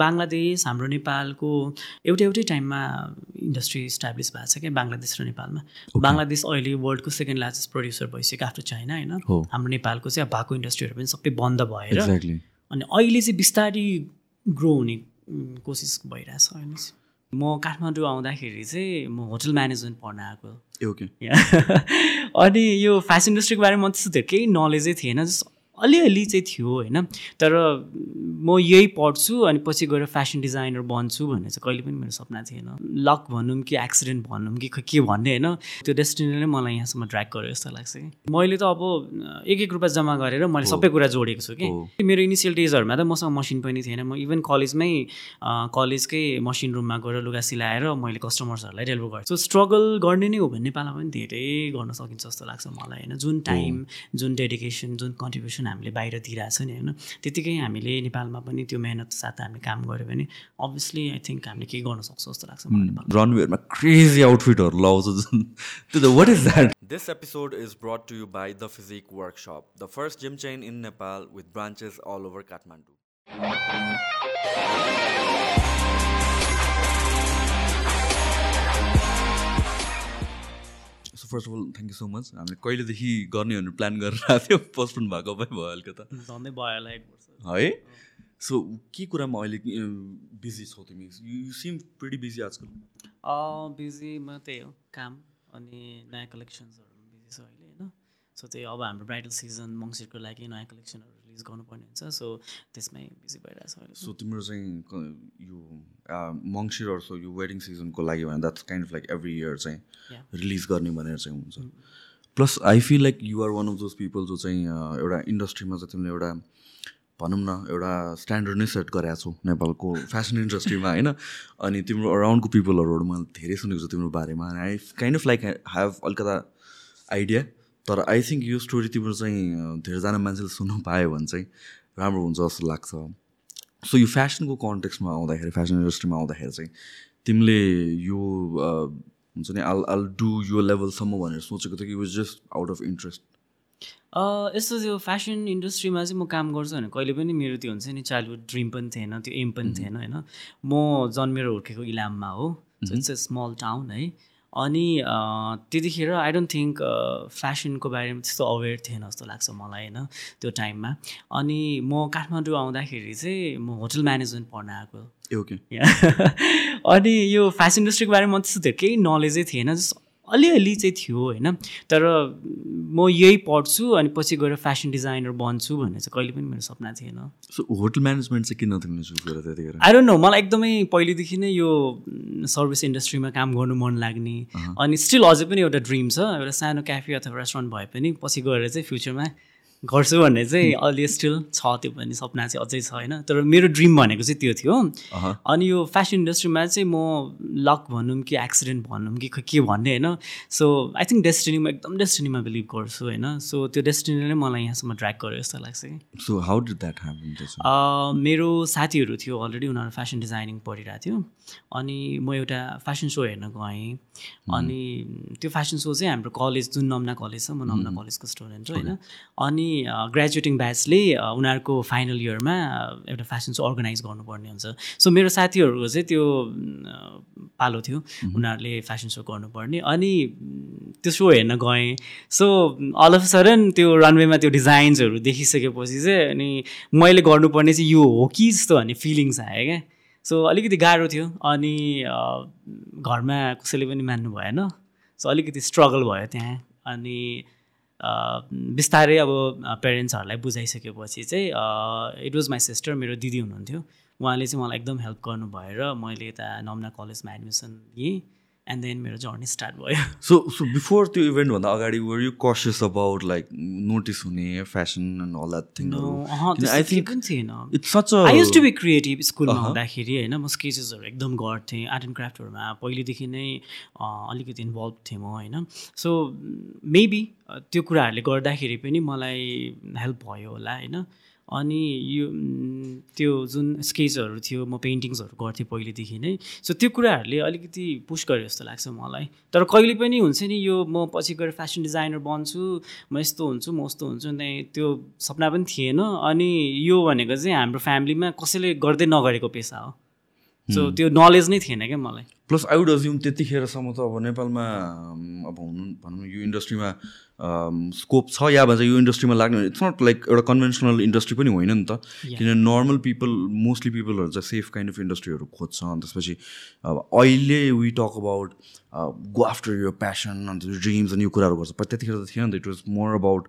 बङ्गलादेश हाम्रो नेपालको एउटै एउटै टाइममा इन्डस्ट्री इस्टाब्लिस भएको छ क्या बङ्गलादेश र नेपालमा। बङ्गलादेश अहिले वर्ल्डको सेकेन्ड लार्जेस्ट प्रड्युसर भइसक्यो आफ्नो चाइना होइन? हाम्रो नेपालको चाहिँ अब भएको इन्डस्ट्रीहरू पनि सबै बन्द भएर अनि अहिले चाहिँ बिस्तारै ग्रो हुने कोसिस भइरहेछ चाहिँ म काठमाडौँ आउँदाखेरि चाहिँ म होटल म्यानेजमेन्ट पढ्न आएको। ओके। अनि यो फेसन इन्डस्ट्रीको बारेमा त्यस्तो धेरै केही नलेजै थिएन जस्ट अलिअलि चाहिँ थियो होइन? तर म यही पढ्छु अनि पछि गएर फेसन डिजाइनर बन्छु भन्ने चाहिँ कहिले पनि मेरो सपना थिएन। लक भनौँ कि एक्सिडेन्ट भनौँ कि के भन्ने होइन? त्यो डेस्टिनीले नै मलाई यहाँसम्म ड्र्याक गर्यो जस्तो लाग्छ कि। मैले त अब एक एक रुपियाँ जम्मा गरेर मैले सबै कुरा जोडेको छु कि। मेरो इनिसियल डेजहरूमा त मसँग मसिन पनि थिएन। म इभन कलेजमै कलेजकै मसिन रुममा गएर लुगा सिलाएर मैले कस्टमर्सहरूलाई डेलिभर गर्छु स्ट्रगल गर्ने नै हो भने नेपालमा पनि धेरै गर्न सकिन्छ जस्तो लाग्छ मलाई होइन? जुन टाइम जुन डेडिकेसन जुन कन्ट्रिब्युसन हामीले बाहिर दिइरहेको छ नि होइन? त्यतिकै हामीले नेपालमा पनि त्यो मेहनत साथ हामीले काम गऱ्यो भने अभियसली आई थिङ्क हामीले केही गर्न सक्छौँ जस्तो लाग्छ मलाई नेपालमा रनवेहरूमा क्रेजी आउटफिटहरू लगाउँछ जुन। त्यो त what is that This episode is brought to you by The Physique Workshop, the first gym chain in Nepal with branches all over Kathmandu. So first of all thank you so much हामीले कहिलेदेखि गर्ने भनेर plan गरेर आएको थियो postpone भएको भए भयो अलिकता झन्डै भयो होला एक वर्ष। है? सो के कुरामा अहिले बिजी छौ तिमी? यु सिम प्रिटी बिजी आजकल। बिजीमा त्यही हो काम अनि नयाँ कलेक्सन्सहरू बिजी छ अहिले होइन? सो त्यही अब हाम्रो ब्राइडल सिजन मङ्सिरको लागि नयाँ कलेक्सनहरू रिलिज गर्नुपर्ने हुन्छ। सो त्यसमै बिजी भइरहेछ अहिले। सो तिम्रो चाहिँ यो मङ्सिर सो यो वेडिङ सिजनको लागि भने that's kind of like every year चाहिँ. रिलिज गर्ने भनेर चाहिँ हुन्छ। Plus I feel like you are one of those people जो चाहिँ एउटा इन्डस्ट्रीमा चाहिँ तिमीले एउटा भनौँ न एउटा स्ट्यान्डर्ड नै सेट गरेको छौ नेपालको फेसन इन्डस्ट्रीमा होइन? अनि तिम्रो अराउन्डको पिपलहरूबाट मैले धेरै सुनेको छु तिम्रो बारेमा। I kind of like have अलिकता आइडिया तर आई थिङ्क यो स्टोरी तिम्रो चाहिँ धेरैजना मान्छेले सुन्नु पायो भने चाहिँ राम्रो हुन्छ जस्तो लाग्छ। सो यो फेसनको कन्टेक्समा आउँदाखेरि फेसन इन्डस्ट्रीमा आउँदाखेरि चाहिँ तिमीले यो हुन्छ नि अल अल डु यो लेभलसम्म भनेर सोचेको थियो कि was just out of interest यस्तो त्यो फेसन इन्डस्ट्रीमा चाहिँ म काम गर्छु भने कहिले पनि मेरो त्यो हुन्छ नि चाइल्डहुड ड्रिम पनि थिएन त्यो एम पनि थिएन होइन। म जन्मेर हुर्केको इलाममा हो इट्स अ स्मल टाउन है। अनि त्यतिखेर आई डोन्ट थिङ्क फेसनको बारेमा त्यस्तो अवेर थिएन जस्तो लाग्छ मलाई होइन त्यो टाइममा अनि म काठमाडौँ आउँदाखेरि चाहिँ म होटल म्यानेजमेन्ट पढ्न आएको ओके। अनि यो फेसन इन्डस्ट्रीको बारेमा म त्यस्तो धेरै केही नलेजै थिएन जस्ट अलिअलि चाहिँ थियो होइन। तर म यही पढ्छु अनि पछि गएर फेसन डिजाइनर बन्छु भन्ने चाहिँ कहिले पनि मेरो सपना थिएन। सो होटल म्यानेजमेन्ट चाहिँ किन त्यतिखेर? आई डोन्ट नो मलाई एकदमै पहिलेदेखि नै यो सर्भिस इन्डस्ट्रीमा काम गर्नु मन लाग्ने। अनि स्टिल अझै पनि एउटा ड्रिम छ एउटा सानो क्याफे अथवा रेस्टुरेन्ट भए पनि पछि गएर चाहिँ फ्युचरमा गर्छु भन्ने चाहिँ अलि स्टिल छ त्यो पनि सपना चाहिँ अझै छ होइन? तर मेरो ड्रिम भनेको चाहिँ त्यो थियो। अनि यो फेसन इन्डस्ट्रीमा चाहिँ म लक भनौँ कि एक्सिडेन्ट भनौँ कि के भन्ने होइन? सो आई थिङ्क डेस्टिनीमा एकदम डेस्टिनीमा बिलिभ गर्छु होइन? सो त्यो डेस्टिनीले नै मलाई यहाँसम्म ड्र्याक गर्यो जस्तो लाग्छ कि। सो हाउ डिड द्याट मेरो साथीहरू थियो अलरेडी उनीहरू फेसन डिजाइनिङ पढिरहेको थियो। अनि म एउटा फेसन सो हेर्न गएँ अनि त्यो फेसन सो चाहिँ हाम्रो कलेज जुन नम्ना कलेज छ म नम्ना कलेजको स्टुडेन्ट हो होइन। अनि ग्रेजुएटिङ ब्याचले उनीहरूको फाइनल इयरमा एउटा फेसन सो अर्गनाइज गर्नुपर्ने हुन्छ। सो मेरो साथीहरूको चाहिँ त्यो पालो थियो उनीहरूले फेसन सो गर्नुपर्ने। अनि त्यो सो हेर्न गएँ। सो अल अफ सडन त्यो रनवेमा त्यो डिजाइन्सहरू देखिसकेपछि चाहिँ अनि मैले गर्नुपर्ने चाहिँ यो हो कि जस्तो भन्ने फिलिङ्स आयो क्या। सो अलिकति गाह्रो थियो अनि घरमा कसैले पनि मान्नु भएन। सो अलिकति स्ट्रगल भयो त्यहाँ अनि बिस्तारै अब पेरेन्ट्सहरूलाई बुझाइसकेपछि चाहिँ इट वाज माई सिस्टर मेरो दिदी हुनुहुन्थ्यो। उहाँले चाहिँ मलाई एकदम हेल्प गर्नुभयो र मैले यता नम्ना कलेजमा एडमिसन लिएँ। एन्ड देन मेरो जर्नी स्टार्ट भयो. सो सो बिफोर त्यो इभेन्टभन्दा अगाडि were you conscious about like notice हुने फेसन एन्ड अल द्याट केही think पनि थिएन। It's such I use to be creative स्कुलमा। हुँदाखेरि होइन म स्केचेसहरू एकदम गर्थेँ आर्ट एन्ड क्राफ्टहरूमा पहिलेदेखि नै अलिकति इन्भल्भ थिएँ म होइन। सो मेबी त्यो कुराहरूले गर्दाखेरि पनि मलाई हेल्प भयो होला होइन। अनि यो त्यो जुन स्केचहरू थियो म पेन्टिङ्सहरू गर्थेँ पहिलेदेखि नै। सो त्यो कुराहरूले अलिकति पुस गर्यो जस्तो लाग्छ मलाई। तर कहिले पनि हुन्छ नि यो म पछि गएर फेसन डिजाइनर बन्छु म यस्तो हुन्छु म उस्तो हुन्छु अनि त्यो सपना पनि थिएन। अनि यो भनेको चाहिँ हाम्रो फ्यामिलीमा कसैले गर्दै नगरेको पेसा हो। सो त्यो नलेज नै थिएन क्या मलाई। प्लस आई वुड अज्युम त्यतिखेरसम्म त अब नेपालमा अब हुनु भनौँ न यो इन्डस्ट्रीमा स्कोप छ। या भन्छ यो इन्डस्ट्रीमा लाग्ने इट्स नट लाइक एउटा कन्भेन्सनल इन्डस्ट्री पनि होइन नि त। किन नर्मल पिपल मोस्टली पिपलहरू चाहिँ सेफ काइन्ड अफ इन्डस्ट्रीहरू खोज्छ। अनि त्यसपछि अब अहिले we talk about go after यो प्यासन अन्त ड्रिम्स अनि यो कुराहरू गर्छ। पर त्यतिखेर त थिएन नि त। इट वाज मोर अबाउट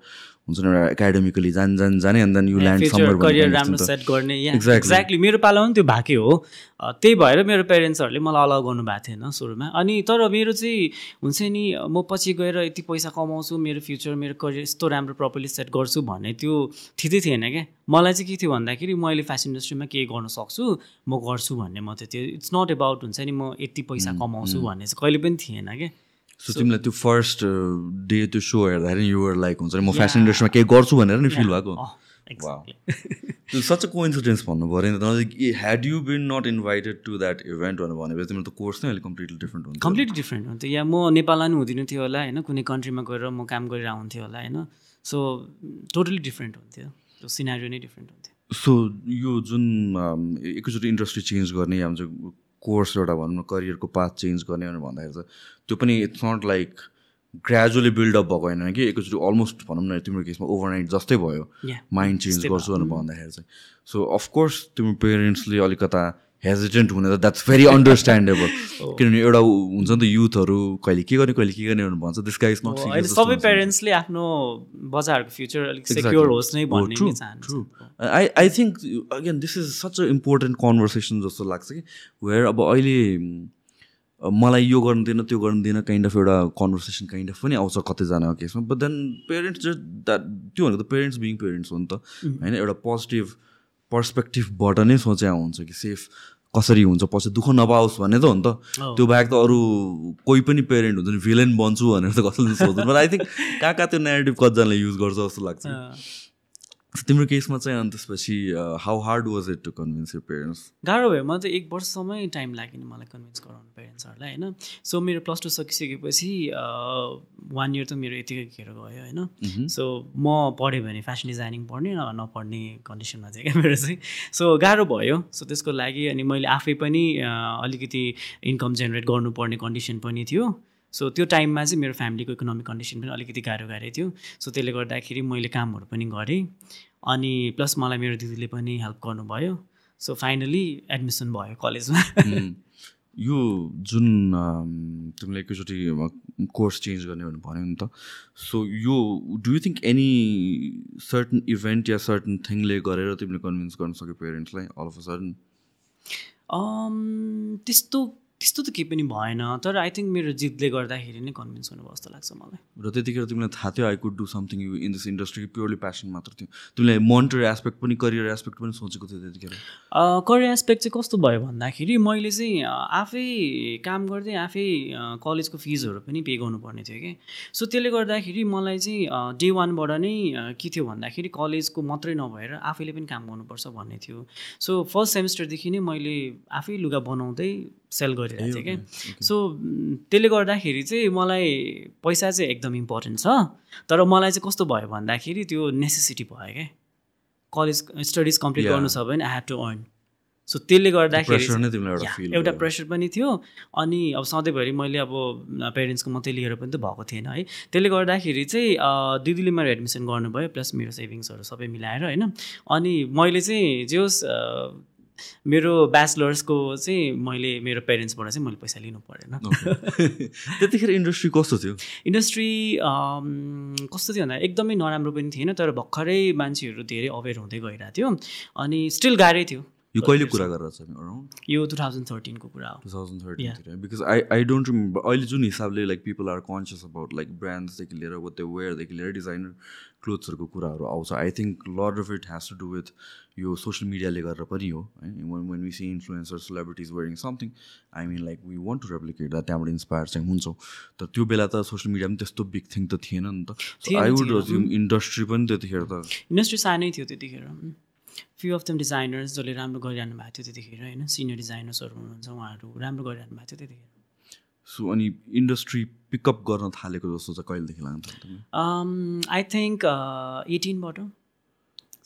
हुन्छ नि एउटा एकाडेमिकली जान जान जाने अनि देन यु ल्यान्ड करियर राम्रो सेट गर्ने Exactly. एक्ज्याक्टली मेरो पालामा पनि त्यो भएकै हो। त्यही भएर मेरो पेरेन्ट्सहरूले मलाई अलाउ गर्नु भएको थिएन सुरुमा। अनि तर मेरो चाहिँ हुन्छ नि म पछि गएर यति पैसा कमाउँछु मेरो फ्युचर मेरो करियर यस्तो राम्रो प्रपरली सेट गर्छु भन्ने त्यो थिँदै थिएन क्या। मलाई चाहिँ के थियो भन्दाखेरि म अहिले फेसन इन्डस्ट्रीमा केही गर्न सक्छु म गर्छु भन्ने मात्रै थियो। इट्स नट एबाउट हुन्छ नि म यति पैसा कमाउँछु भन्ने चाहिँ कहिले पनि थिएन क्या। सो तिमीलाई त्यो फर्स्ट डे त्यो सो हेर्दाखेरि युवर लाइक हुन्छ नि म फेसन इन्डस्ट्रीमा केही गर्छु भनेर नि फिल भएको. त्यो सच अ कोइन्सिडेन्स भन्नु पऱ्यो नि त। Had you been not invited to that event भनेर भनेपछि तिम्रो त कोर्स नै अलिक कम्प्लिटली डिफ्रेन्ट हुन्छ कम्प्लिटली डिफ्रेन्ट हुन्थ्यो। या म नेपालमा पनि हुँदिनँ थियो होला होइन। कुनै कन्ट्रीमा गएर म काम गरेर हुन्थ्यो होला होइन। सो टोटली डिफ्रेन्ट हुन्थ्यो। त्यो सिनारियो नै डिफ्रेन्ट हुन्थ्यो। सो यो जुन um, एकैचोटि इन्डस्ट्री चेन्ज गर्ने हुन्छ कोर्स एउटा भनौँ न करियरको पाथ चेन्ज गर्ने भनेर भन्दाखेरि चाहिँ त्यो पनि it's not like gradually build up भएको होइन कि एकैचोटि अलमोस्ट भनौँ न तिम्रो केसमा ओभरनाइट जस्तै भयो. माइन्ड चेन्ज गर्छु भनेर भन्दाखेरि चाहिँ सो अफकोर्स तिम्रो पेरेन्ट्सले अलिकता हेजिटेन्ट हुने त द्याट्स भेरी अन्डरस्ट्यान्डेबल किनभने एउटा हुन्छ नि त युथहरू कहिले के गर्ने कहिले के गर्ने भन्छ दिस गाइज नट अहिले सबै पेरेन्ट्सले आफ्नो बच्चाहरूको फ्युचर अलिक सेक्योर होस् नै भन्ने true I I think again this is such a important conversation जस्तो लाग्छ कि वेयर अब अहिले मलाई यो गर्नु दिएन त्यो गर्नु दिएन काइन्ड अफ एउटा कन्भर्सेसन काइन्ड अफ पनि आउँछ कतिजनाको केसमा। But then parents just that त्यो भनेको त पेरेन्ट्स बिङ पेरेन्ट्स हो नि त। होइन एउटा पोजिटिभ पर्सपेक्टिभबाट नै सोचे हुन्छ कि सेफ कसरी हुन्छ पछि दुःख नपाओस् भन्ने त हो नि त। त्यो बाहेक त अरू कोही पनि पेरेन्ट हुन्छ नि भिलेन बन्छु भनेर त कसैले सोध्नु बट आई थिङ्क कहाँ कहाँ त्यो नेगेटिभ कतिजनाले युज गर्छ जस्तो लाग्छ तिम्रो केसमा चाहिँ अनि त्यसपछि how hard was it to convince your parents गाह्रो भयो। मलाई त एक वर्षसम्मै टाइम लाग्यो नि मलाई कन्भिन्स गराउनु पेरेन्ट्सहरूलाई होइन? सो मेरो प्लस टू सकिसकेपछि वान इयर त मेरो यतिकै खेर गयो होइन? सो म पढेँ भने फेसन डिजाइनिङ पढ्ने नपढ्ने कन्डिसनमा थियो क्या मेरो चाहिँ। सो गाह्रो भयो। सो त्यसको लागि अनि मैले आफै पनि अलिकति इन्कम जेनेरेट गर्नुपर्ने कन्डिसन पनि थियो। सो त्यो टाइममा चाहिँ मेरो फ्यामिलीको इकोनोमिक कन्डिसन पनि अलिकति गाह्रो गाह्रै थियो। सो त्यसले गर्दाखेरि मैले कामहरू पनि गरेँ। अनि प्लस मलाई मेरो दिदीले पनि हेल्प गर्नुभयो। सो फाइनली एडमिसन भयो कलेजमा। यो जुन तिमीले एकैचोटि कोर्स चेन्ज गर्ने भनेर भन्यो नि त। सो यो do you think any certain event yeah certain थिङले गरेर तिमीले कन्भिन्स गर्न सक्यो पेरेन्ट्सलाई अल अफ अ सडन त्यस्तो त्यस्तो त केही पनि भएन। तर आई थिङ्क मेरो जितले गर्दाखेरि नै कन्भिन्स हुनुभयो जस्तो लाग्छ मलाई। र त्यतिखेर तिमीलाई थाहा थियो I could do something you in this industry purely passion मात्र थियो। तिमीले मोनिटरी एस्पेक्ट पनि करियर एस्पेक्ट पनि सोचेको थियो त्यतिखेर। करियर एस्पेक्ट चाहिँ कस्तो भयो भन्दाखेरि मैले चाहिँ आफै काम गर्दै आफै कलेजको फिजहरू पनि पे गर्नुपर्ने थियो कि। सो त्यसले गर्दाखेरि मलाई चाहिँ डे वानबाट नै के थियो भन्दाखेरि कलेजको मात्रै नभएर आफैले पनि काम गर्नुपर्छ भन्ने थियो। सो फर्स्ट सेमिस्टरदेखि नै मैले आफै लुगा बनाउँदै सेल गरिरहेको थिएँ क्या सो त्यसले गर्दाखेरि चाहिँ मलाई पैसा चाहिँ एकदम इम्पोर्टेन्ट छ। तर मलाई चाहिँ कस्तो भयो भन्दाखेरि त्यो नेसेसिटी भयो क्या कलेज स्टडिज कम्प्लिट. गर्नु छ भने I have to earn so त्यसले गर्दाखेरि एउटा प्रेसर पनि थियो। अनि अब सधैँभरि मैले अब पेरेन्ट्सको मात्रै लिएर पनि त भएको थिएन है। त्यसले गर्दाखेरि चाहिँ दिदीले मेरो एडमिसन गर्नुभयो प्लस मेरो सेभिङ्सहरू सबै मिलाएर होइन। अनि मैले चाहिँ जे होस् मेरो ब्याचलर्सको चाहिँ मैले मेरो पेरेन्ट्सबाट चाहिँ मैले पैसा लिनु परेन। त्यतिखेर इन्डस्ट्री कस्तो थियो? इन्डस्ट्री कस्तो थियो भन्दा एकदमै नराम्रो पनि थिएन तर भर्खरै मान्छेहरू धेरै अवेर हुँदै गइरहेको थियो। अनि स्टिल गाह्रै थियो। यो कहिले कुरा गरेर छ अराउन्ड? यो टु थाउजन्ड थर्टिनको कुरा हो। Two thousand थर्टिनतिर because I I don't remember अहिले जुन हिसाबले like people are conscious about like ब्रान्ड्सदेखि लिएर वो त्यो वेयरदेखि लिएर डिजाइनर क्लोथ्सहरूको कुराहरू आउँछ। I think lot of it has to do with यो सोसियल मिडियाले गरेर पनि हो है। When we see influencer celebrities wearing something I mean like we want to replicate that त्यहाँबाट इन्सपायर चाहिँ हुन्छौँ। तर त्यो बेला त सोसियल मिडिया पनि त्यस्तो बिग थिङ त थिएन नि त। आई वुड इन्डस्ट्री पनि त्यतिखेर त इन्डस्ट्री सानै थियो त्यतिखेर. फ्यु अफ दम डिजाइनर्स जसले राम्रो गरिरहनु भएको थियो त्यतिखेर होइन? सिनियर डिजाइनर्सहरू हुनुहुन्छ उहाँहरू राम्रो गरिरहनु भएको थियो त्यतिखेर। सो अनि इन्डस्ट्री पिकअप गर्न थालेको जस्तो चाहिँ कहिलेदेखि लाग्छ तिमीलाई आई थिङ्क एटिनबाट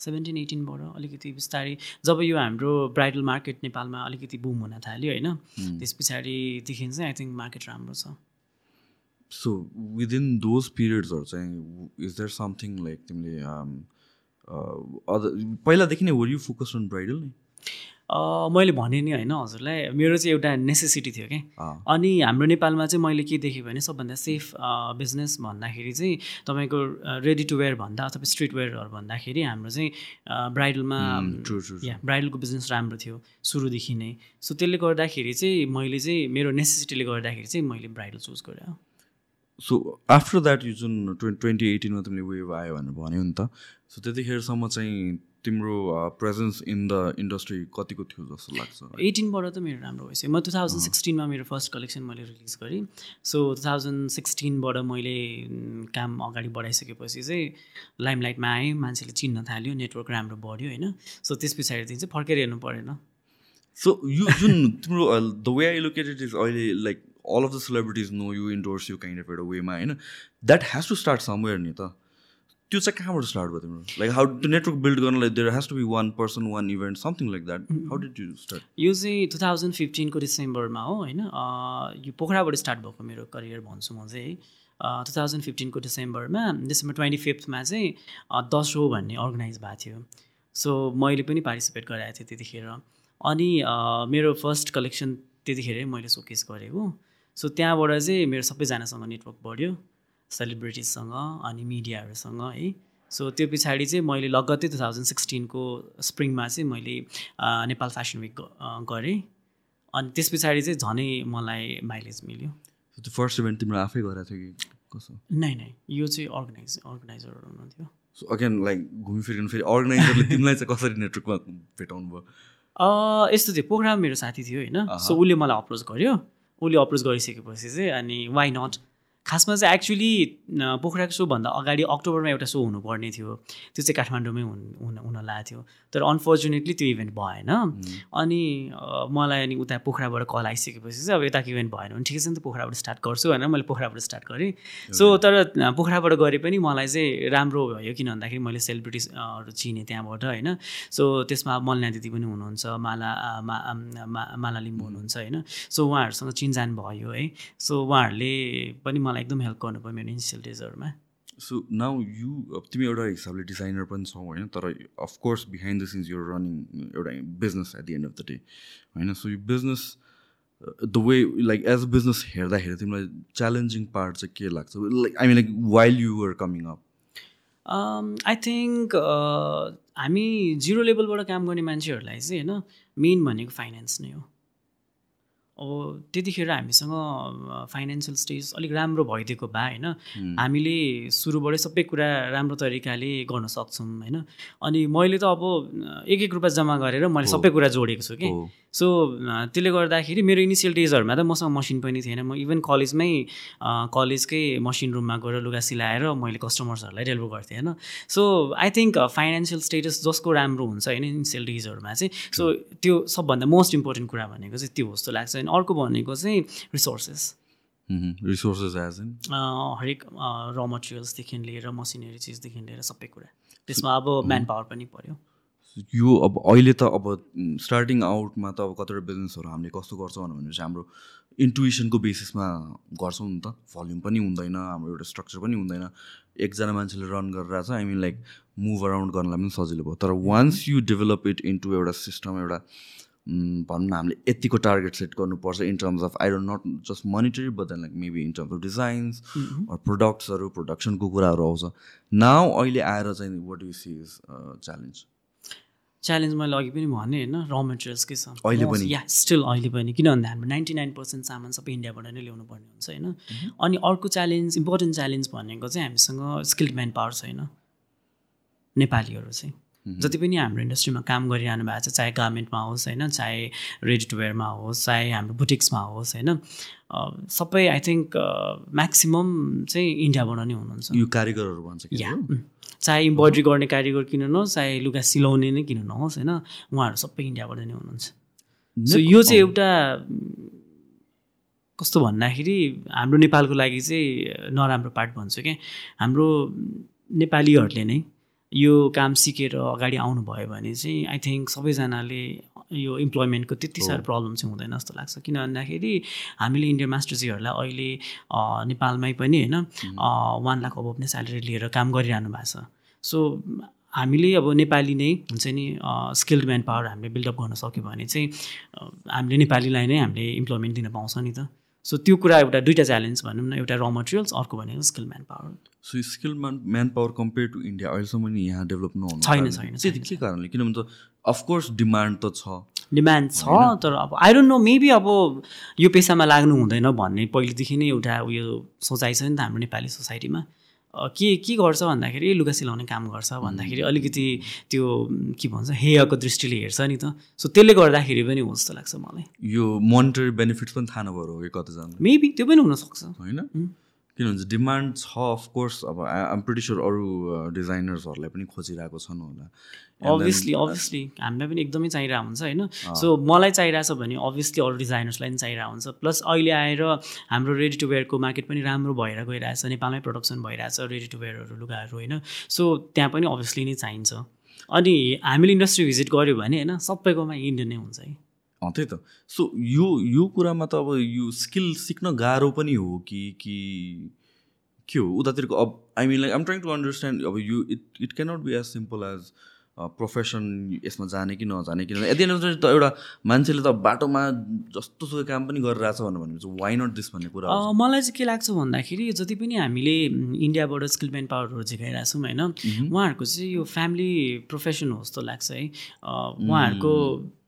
सेभेन्टिन एटिनबाट अलिकति बिस्तारै जब यो हाम्रो ब्राइडल मार्केट नेपालमा अलिकति बुम हुन थाल्यो होइन? त्यस पछाडिदेखि चाहिँ आई थिङ्क मार्केट राम्रो छ। सो विदिन दोज पिरियड्सहरू चाहिँ इज देयर समथिङ लाइक तिमीले um, पहिलादेखि नै were you focus on bridal नै? मैले भने नि होइन हजुरलाई मेरो चाहिँ एउटा नेसेसिटी थियो कि। अनि हाम्रो नेपालमा चाहिँ मैले के देखेँ भने सबभन्दा सेफ बिजनेस भन्दाखेरि चाहिँ तपाईँको रेडी टु वेयर भन्दा अथवा स्ट्रिट वेयरहरू भन्दाखेरि हाम्रो चाहिँ ब्राइडलमा ब्राइडलको बिजनेस राम्रो थियो सुरुदेखि नै। सो त्यसले गर्दाखेरि चाहिँ मैले चाहिँ मेरो नेसेसिटीले गर्दाखेरि चाहिँ मैले ब्राइडल चुज गरेँ। सो आफ्टर द्याट यो जुन ट्वेन्टी एटिनमा तिमीले वेभ आयो भनेर भन्यो नि त सो त्यतिखेरसम्म चाहिँ तिम्रो प्रेजेन्स इन द इन्डस्ट्री कतिको थियो जस्तो लाग्छ? एटिनबाट त मेरो राम्रो भइसक्यो म टु थाउजन्ड सिक्सटिनमा मेरो फर्स्ट कलेक्सन मैले रिलिज गरेँ। सो टु थाउजन्ड सिक्सटिनबाट मैले काम अगाडि बढाइसकेपछि चाहिँ लाइमलाइटमा आएँ मान्छेले चिन्न थाल्यो नेटवर्क राम्रो बढ्यो होइन? सो त्यस पछाडिदेखि चाहिँ फर्केर हेर्नु परेन। सो यो जुन तिम्रो the way I located is अहिले like all of the celebrities no you endorse you kind of एउटा वेमा होइन? That has to start somewhere नि त। त्यो चाहिँ कहाँबाट स्टार्ट भयो तिम्रो? Like how to network build गर्नलाई there has to be one person one event something like that how did you start यो चाहिँ टु थाउजन्ड फिफ्टिनको डिसेम्बरमा हो होइन? यो पोखराबाट स्टार्ट भएको मेरो करियर भन्छु म चाहिँ है। टु थाउजन्ड फिफ्टिनको डिसेम्बरमा डिसेम्बर ट्वेन्टी फिफ्थमा चाहिँ दस भन्ने अर्गनाइज भएको थियो। सो मैले पनि पार्टिसिपेट गराएको थिएँ त्यतिखेर। अनि मेरो फर्स्ट कलेक्सन त्यतिखेरै मैले सोकेस गरेको सो त्यहाँबाट चाहिँ मेरो सबैजनासँग नेटवर्क बढ्यो। सेलिब्रिटिजसँग अनि मिडियाहरूसँग है? सो त्यो पछाडि चाहिँ मैले लगत्तै टु थाउजन्ड सिक्सटिनको स्प्रिङमा चाहिँ मैले नेपाल फेसन विक गरेँ। अनि त्यस पछाडि चाहिँ झनै मलाई माइलेज मिल्यो। त्यो फर्स्ट इभेन्ट तिम्रो आफै गरेको थियो कि कसो? नै नै। यो चाहिँ अर्गनाइज अर्गनाइजरहरू हुनुहुन्थ्यो। सो अगेन लाइक घुमिफिरिकन फेरि अर्गनाइजरले तिमीलाई चाहिँ कसरी नेटवर्कमा भेटाउनु भयो यस्तो थियो प्रोग्राम मेरो साथी थियो होइन? सो उसले मलाई अप्रोच गर्यो। उसले अप्रोच गरिसकेपछि चाहिँ अनि वाइ नट खासमा चाहिँ एक्चुली पोखराको सोभन्दा अगाडि अक्टोबरमा एउटा सो हुनुपर्ने थियो। त्यो चाहिँ काठमाडौँमै हुन हुन लागेको थियो तर अनफर्चुनेटली त्यो इभेन्ट भएन। अनि मलाई अनि उता पोखराबाट कल आइसकेपछि चाहिँ अब यताको इभेन्ट भएन। भने ठिकै छ नि त पोखराबाट स्टार्ट गर्छु भनेर मैले पोखराबाट स्टार्ट गरेँ। सो तर पोखराबाट गरे पनि मलाई चाहिँ राम्रो भयो किन भन्दाखेरि मैले सेलिब्रिटिजहरू चिनेँ त्यहाँबाट होइन। सो त्यसमा मलना दिदी पनि हुनुहुन्छ माला मा- माला लिम्बू हुनुहुन्छ होइन। सो उहाँहरूसँग चिनजान भयो है। सो उहाँहरूले पनि मलाई एकदम हेल्प गर्नुभयो मेरो इनिसियल डेजहरूमा सो नाउ यु अब तिमी एउटा हिसाबले डिजाइनर पनि छौ होइन तर of course behind the scenes your running एउटा business at the end of the day होइन? सो यो business the way like as a business हेर्दाखेरि तिमीलाई च्यालेन्जिङ पार्ट चाहिँ के लाग्छ? Like I mean like while you were coming up I think हामी zero लेभलबाट काम गर्ने मान्छेहरूलाई चाहिँ होइन मेन भनेको फाइनेन्स नै हो। अब त्यतिखेर हामीसँग फाइनेन्सियल स्टेज अलिक राम्रो भइदिएको भए होइन? हामीले सुरुबाटै सबै कुरा राम्रो तरिकाले गर्न सक्छौँ होइन? अनि मैले त अब एक एक रुपियाँ जम्मा गरेर मैले सबै कुरा जोडेको छु कि। सो अ, त्यसले गर्दाखेरि मेरो इनिसियल डेजहरूमा त मसँग मसिन पनि थिएन। म इभन कलेजमै कलेजकै मसिन रुममा गएर लुगा सिलाएर मैले कस्टमर्सहरूलाई डेलिभर गर्थेँ होइन। So I think financial status जसको राम्रो हुन्छ होइन इनिसियल डेजहरूमा चाहिँ सो त्यो सबभन्दा मोस्ट इम्पोर्टेन्ट कुरा भनेको चाहिँ त्यो जस्तो लाग्छ अनि अर्को भनेको चाहिँ रिसोर्सेस रिसोर्सेस एज इन हरेक र मटेरियल्सदेखि लिएर मसिनरी चिजदेखि लिएर सबै कुरा। त्यसमा अब म्यान पावर पनि पऱ्यो यो अब अहिले त अब स्टार्टिङ आउटमा त अब कतिवटा बिजनेसहरू हामीले कस्तो गर्छौँ भनेपछि हाम्रो इन्टुइसनको बेसिसमा गर्छौँ नि त। भल्युम पनि हुँदैन हाम्रो एउटा स्ट्रक्चर पनि हुँदैन। एकजना मान्छेले रन गरिरहेको छ I mean like move around गर्नलाई पनि सजिलो भयो। तर once you develop it into एउटा सिस्टम एउटा भनौँ न हामीले यतिको टार्गेट सेट गर्नुपर्छ in terms of I don't not just monetary but then like maybe in terms of designs प्रडक्ट्सहरू प्रोडक्सनको कुराहरू आउँछ। नाउ अहिले आएर चाहिँ what you see is challenge challenge मैले अघि पनि भने होइन र मेटेरियल्सकै छ? अहिले पनि? या स्टिल अहिले पनि। किन भन्दा हाम्रो नाइन्टी नाइन पर्सेन्ट सामान सबै इन्डियाबाट नै ल्याउनु पर्ने हुन्छ होइन। अनि अर्को च्यालेन्ज इम्पोर्टेन्ट च्यालेन्ज भनेको चाहिँ हामीसँग स्किल्ड म्यान पावर छैन। नेपालीहरू चाहिँ। जति पनि हाम्रो इन्डस्ट्रीमा काम गरिरहनु भएको छ चाहे गार्मेन्टमा होस् होइन चाहे रेडी टु वेयरमा होस् चाहे हाम्रो बुटिक्समा होस् होइन सबै आई थिङ्क म्याक्सिमम् चाहिँ इन्डियाबाट नै हुनुहुन्छ। यो कारिगरहरू भन्छ. चाहे इम्ब्रोइड्री गर्ने कारिगर किन नहोस् चाहे लुगा सिलाउने नै किन नहोस् होइन उहाँहरू सबै इन्डियाबाट नै हुनुहुन्छ। सो यो चाहिँ एउटा कस्तो भन्दाखेरि हाम्रो नेपालको लागि चाहिँ नराम्रो पार्ट भन्छु क्या हाम्रो नेपालीहरूले नै यो काम सिकेर अगाडि आउनुभयो भने चाहिँ आई थिङ्क सबैजनाले यो इम्प्लोइमेन्टको त्यति साह्रो प्रब्लम चाहिँ हुँदैन जस्तो लाग्छ। किन भन्दाखेरि हामीले इन्डियन मास्टरजीहरूलाई अहिले नेपालमै पनि होइन वान लाख अबब नै स्यालेरी लिएर काम गरिरहनु भएको छ। सो हामीले अब नेपाली नै हुन्छ नि स्किल्ड म्यान पावर हामीले बिल्डअप गर्न सक्यो भने चाहिँ हामीले नेपालीलाई नै हामीले इम्प्लोइमेन्ट दिन पाउँछ नि त। सो त्यो कुरा एउटा दुइटा च्यालेन्ज भनौँ न एउटा र मटेरियल्स अर्को भनेको skill man power so skill man man power compare to India अहिलेसम्म नि यहाँ डेभलप नहुनु छैन, छैन, के कारणले? किनभने त अफकोर्स डिमान्ड त छ। डिमान्ड छ तर अब आई डोन्ट नो मेबी अब यो पेसामा लाग्नु हुँदैन भन्ने पहिलेदेखि नै एउटा उयो सोचाइ छ नि त हाम्रो नेपाली सोसाइटीमा। के के गर्छ भन्दाखेरि लुगा सिलाउने काम गर्छ भन्दाखेरि अलिकति त्यो के भन्छ हेयको दृष्टिले हेर्छ नि त। सो त्यसले गर्दाखेरि पनि हो जस्तो लाग्छ मलाई। यो मोनिटरी बेनिफिट्स पनि थाहा नभएर हो कि कतिजना मेबी त्यो पनि हुनसक्छ। होइन? किनभने डिमान्ड छ अफकोर्स अब आइएम प्रिटी स्योर अरू डिजाइनर्सहरूलाई पनि खोजिरहेको छन् होला। अभियसली अभियसली हामीलाई पनि एकदमै चाहिरहेको हुन्छ होइन? सो मलाई चाहिरहेछ भने अभियसली अरू डिजाइनर्सलाई पनि चाहिरहेको हुन्छ। प्लस अहिले आएर हाम्रो रेडी टु वेयरको मार्केट पनि राम्रो भएर गइरहेछ नेपालमै प्रडक्सन भइरहेछ रेडी टु वेयरहरू लुगाहरू होइन? सो त्यहाँ पनि अभियसली नै चाहिन्छ। अनि हामीले इन्डस्ट्री भिजिट गऱ्यो भने होइन? सबैकोमा इन्डियन नै हुन्छ है। त्यही त। सो यो यो कुरामा त अब यो स्किल सिक्न गाह्रो पनि हो कि कि के हो? उतातिरको अब I mean like I'm trying to understand अब यो it it cannot be as simple as profession यसमा जाने कि नजाने कि द त एउटा मान्छेले त बाटोमा जस्तो सुकै काम पनि गरिरहेछ भनेर भनेपछि वाइ नट दिस भन्ने कुरा मलाई चाहिँ के लाग्छ भन्दाखेरि जति पनि हामीले इन्डियाबाट स्किल म्यान पावरहरू झिकाइरहेको छौँ होइन उहाँहरूको चाहिँ यो फ्यामिली प्रोफेसन हो जस्तो लाग्छ है। उहाँहरूको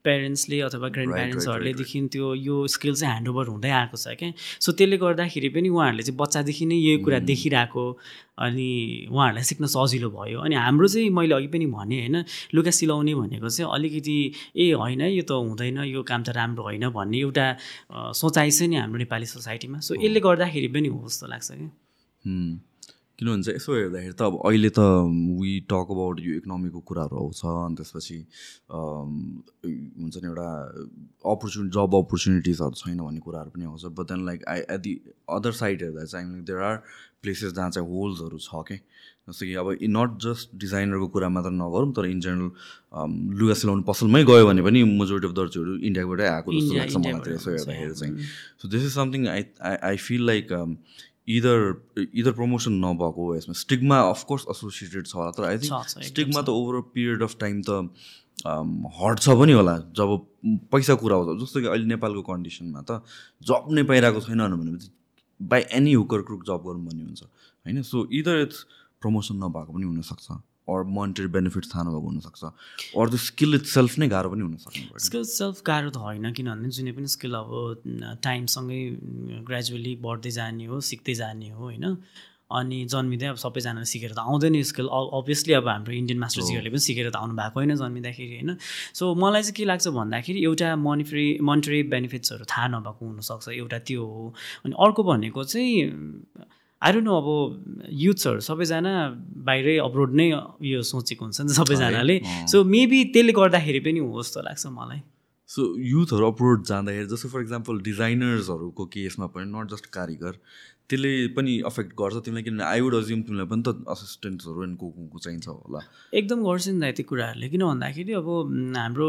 पेरेन्ट्सले अथवा ग्रान्ड प्यारेन्ट्सहरूलेदेखि त्यो यो स्किल चाहिँ ह्यान्डओभर हुँदै आएको छ क्या? सो त्यसले गर्दाखेरि पनि उहाँहरूले चाहिँ बच्चादेखि नै यो कुरा देखिरहेको अनि उहाँहरूलाई सिक्न सजिलो भयो। अनि हाम्रो चाहिँ मैले अघि पनि भनेँ होइन लुगा सिलाउने भनेको चाहिँ अलिकति ए होइन यो त हुँदैन यो काम त राम्रो होइन भन्ने एउटा सोचाइ छ नि हाम्रो नेपाली सोसाइटीमा। सो यसले गर्दाखेरि पनि हो जस्तो लाग्छ क्या? हुँ। किनभने चाहिँ यसो हेर्दाखेरि त अब अहिले त वी टक अबाउट यो इकोनोमीको कुराहरू आउँछ अनि त्यसपछि हुन्छ नि एउटा अपर्च्युनिटी जब अपर्च्युनिटिजहरू छैन भन्ने कुराहरू पनि आउँछ but then like I at the other side हेर्दा चाहिँ आई देयर आर प्लेसेस जहाँ चाहिँ होल्सहरू छ कि जस्तो कि अब नट जस्ट डिजाइनरको कुरा मात्र नगरौँ तर इन जेनरल लुगा सिलाउने पसलमै गयो भने पनि मेजोरिटी अफ दर्जीहरू इन्डियाबाटै आएको जस्तो लाग्छ मलाई इन्डियाबाट त यसो हेर्दाखेरि चाहिँ. So this is something I I feel like either either promotion नभएको हो यसमा। स्टिगमा अफकोर्स एसोसिएटेड छ होला तर आई थिङ्क स्टिगमा त ओभर पिरियड अफ टाइम त हट्छ पनि होला जब पैसा कुरा आउँछ जस्तो कि अहिले नेपालको कन्डिसनमा त जब नै पाइरहेको छैन भनेपछि बाई एनी हुकर क्रुक जब गरौँ भन्ने हुन्छ होइन? सो इदर इट्स प्रमोसन नभएको पनि हुनसक्छ। अर मोनिटरी बेनिफिट्स थाहा नभएको हुनसक्छ. अर त्यो स्किल इट सेल्फ नै गाह्रो पनि हुनसक्छ. स्किल सेल्फ गाह्रो त होइन किनभने जुनै पनि स्किल अब टाइमसँगै ग्रेजुअली बढ्दै जाने हो सिक्दै जाने हो होइन? अनि जन्मिँदै अब सबैजनाले सिकेर त आउँदैन यो स्किल अभियसली अब हाम्रो इन्डियन मास्टरजीहरूले पनि सिकेर त आउनु भएको होइन जन्मिँदाखेरि होइन? सो मलाई चाहिँ के लाग्छ भन्दाखेरि एउटा मोनिटरी मोनिटरी बेनिफिट्सहरू थाहा नभएको हुनसक्छ एउटा त्यो हो। अनि अर्को भनेको चाहिँ आई डोन्ट नो अब युथ्सहरू सबैजना बाहिरै अब्रोड नै यो सोचेको हुन्छ नि सबैजनाले। सो मेबी त्यसले गर्दाखेरि पनि हो जस्तो लाग्छ मलाई। सो युथहरू अप्रोड जाँदाखेरि जस्तो फर इक्जाम्पल डिजाइनर्सहरूको केसमा पनि नट जस्ट कारिगर त्यसले पनि अफेक्ट गर्छ तिमीलाई किनभने आई वुड अज्युम तिमीलाई पनि त असिस्टेन्ट्सहरू एन्ड को को चाहिन्छ होला। एकदम गर्छ नि त त्यो कुराहरूले। किन भन्दाखेरि अब हाम्रो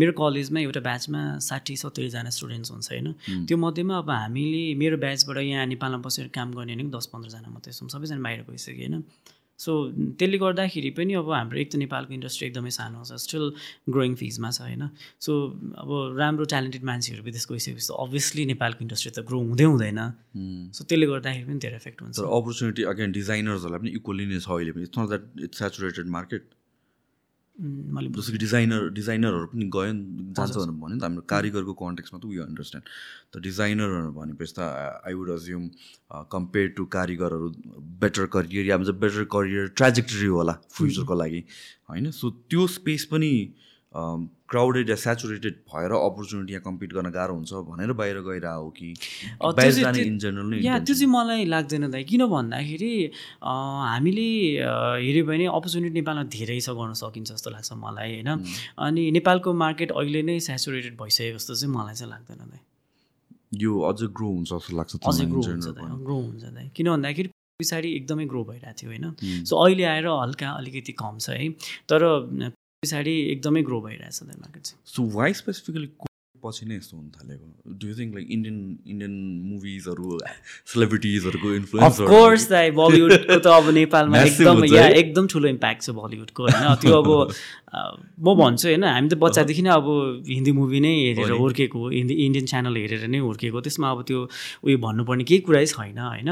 मेरो कलेजमा एउटा ब्याचमा साठी सत्तरीजना स्टुडेन्ट्स हुन्छ होइन? त्यो मध्येमा अब हामीले मेरो ब्याचबाट यहाँ नेपालमा बसेर काम गर्ने भनेको दस पन्ध्रजना मात्रै छौँ। सबैजना बाहिर गइसक्यो होइन? सो त्यसले गर्दाखेरि पनि अब हाम्रो एक त नेपालको इन्डस्ट्री एकदमै सानो छ स्टिल ग्रोइङ फिजमा छ होइन? सो अब राम्रो ट्यालेन्टेड मान्छेहरू विदेश गइसकेपछि त अभियसली नेपालको इन्डस्ट्री त ग्रो हुँदै हुँदैन। सो त्यसले गर्दाखेरि पनि धेरै इफेक्ट हुन्छ। अपर्च्युनिटी अगेन डिजाइनर्सहरूलाई पनि इक्वली नै छ अहिले पनि। It's not that it's saturated market मैले जस्तो कि डिजाइनर डिजाइनरहरू पनि गयो नि जान्छ भनेर भन्यो नि त हाम्रो कारिगरको कन्टेक्समा त उयो अन्डरस्ट्यान्ड त डिजाइनरहरू भनेपछि त I would assume compare to कारिगरहरू बेटर करियर या भन्छ बेटर करियर ट्रेजेक्टरी होला फ्युचरको लागि। होइन? सो त्यो स्पेस पनि क्राउडेड या सेचुरेटेड भएर अपर्च्युनिटी यहाँ कम्पिट गर्न गाह्रो हुन्छ भनेर बाहिर गइरह हो कि बाहिर चाहिँ- जाने इन जेनरल नै या त्यो चाहिँ मलाई लाग्दैन दाइ किन भन्दाखेरि हामीले हेऱ्यो भने अपर्च्युनिटी नेपालमा धेरै छ गर्न सकिन्छ जस्तो लाग्छ मलाई होइन? अनि नेपालको मार्केट अहिले नै सेचुरेटेड भइसकेको जस्तो चाहिँ मलाई चाहिँ लाग्दैन दाइ। यो अझै ग्रो हुन्छ जस्तो लाग्छ अझै ग्रो हुन्छ। ग्रो हुन्छ दाइ। किन भन्दाखेरि पछाडि एकदमै ग्रो भइरहेको थियो होइन। सो अहिले आएर हल्का अलिकति कम छ है। तर पछाडि एकदमै ग्रो भइरहेछ मार्केट चाहिँ। सो वाइ स्पेसिफिकली पछि नै यस्तो हुन थालेको? Do you think like Indian Indian मुभिजहरू सेलिब्रिटिजहरूको इन्फ्लुएन्स दाइ बलिउडको त अब नेपालमा एकदम या? एकदम ठुलो इम्प्याक्ट छ बलिउडको होइन? त्यो अब म भन्छु होइन? हामी त बच्चादेखि नै अब हिन्दी मुभी नै हेरेर हुर्केको हिन्दी इन्डियन च्यानल हेरेर नै हुर्केको त्यसमा अब त्यो उयो भन्नुपर्ने केही कुरै छैन होइन?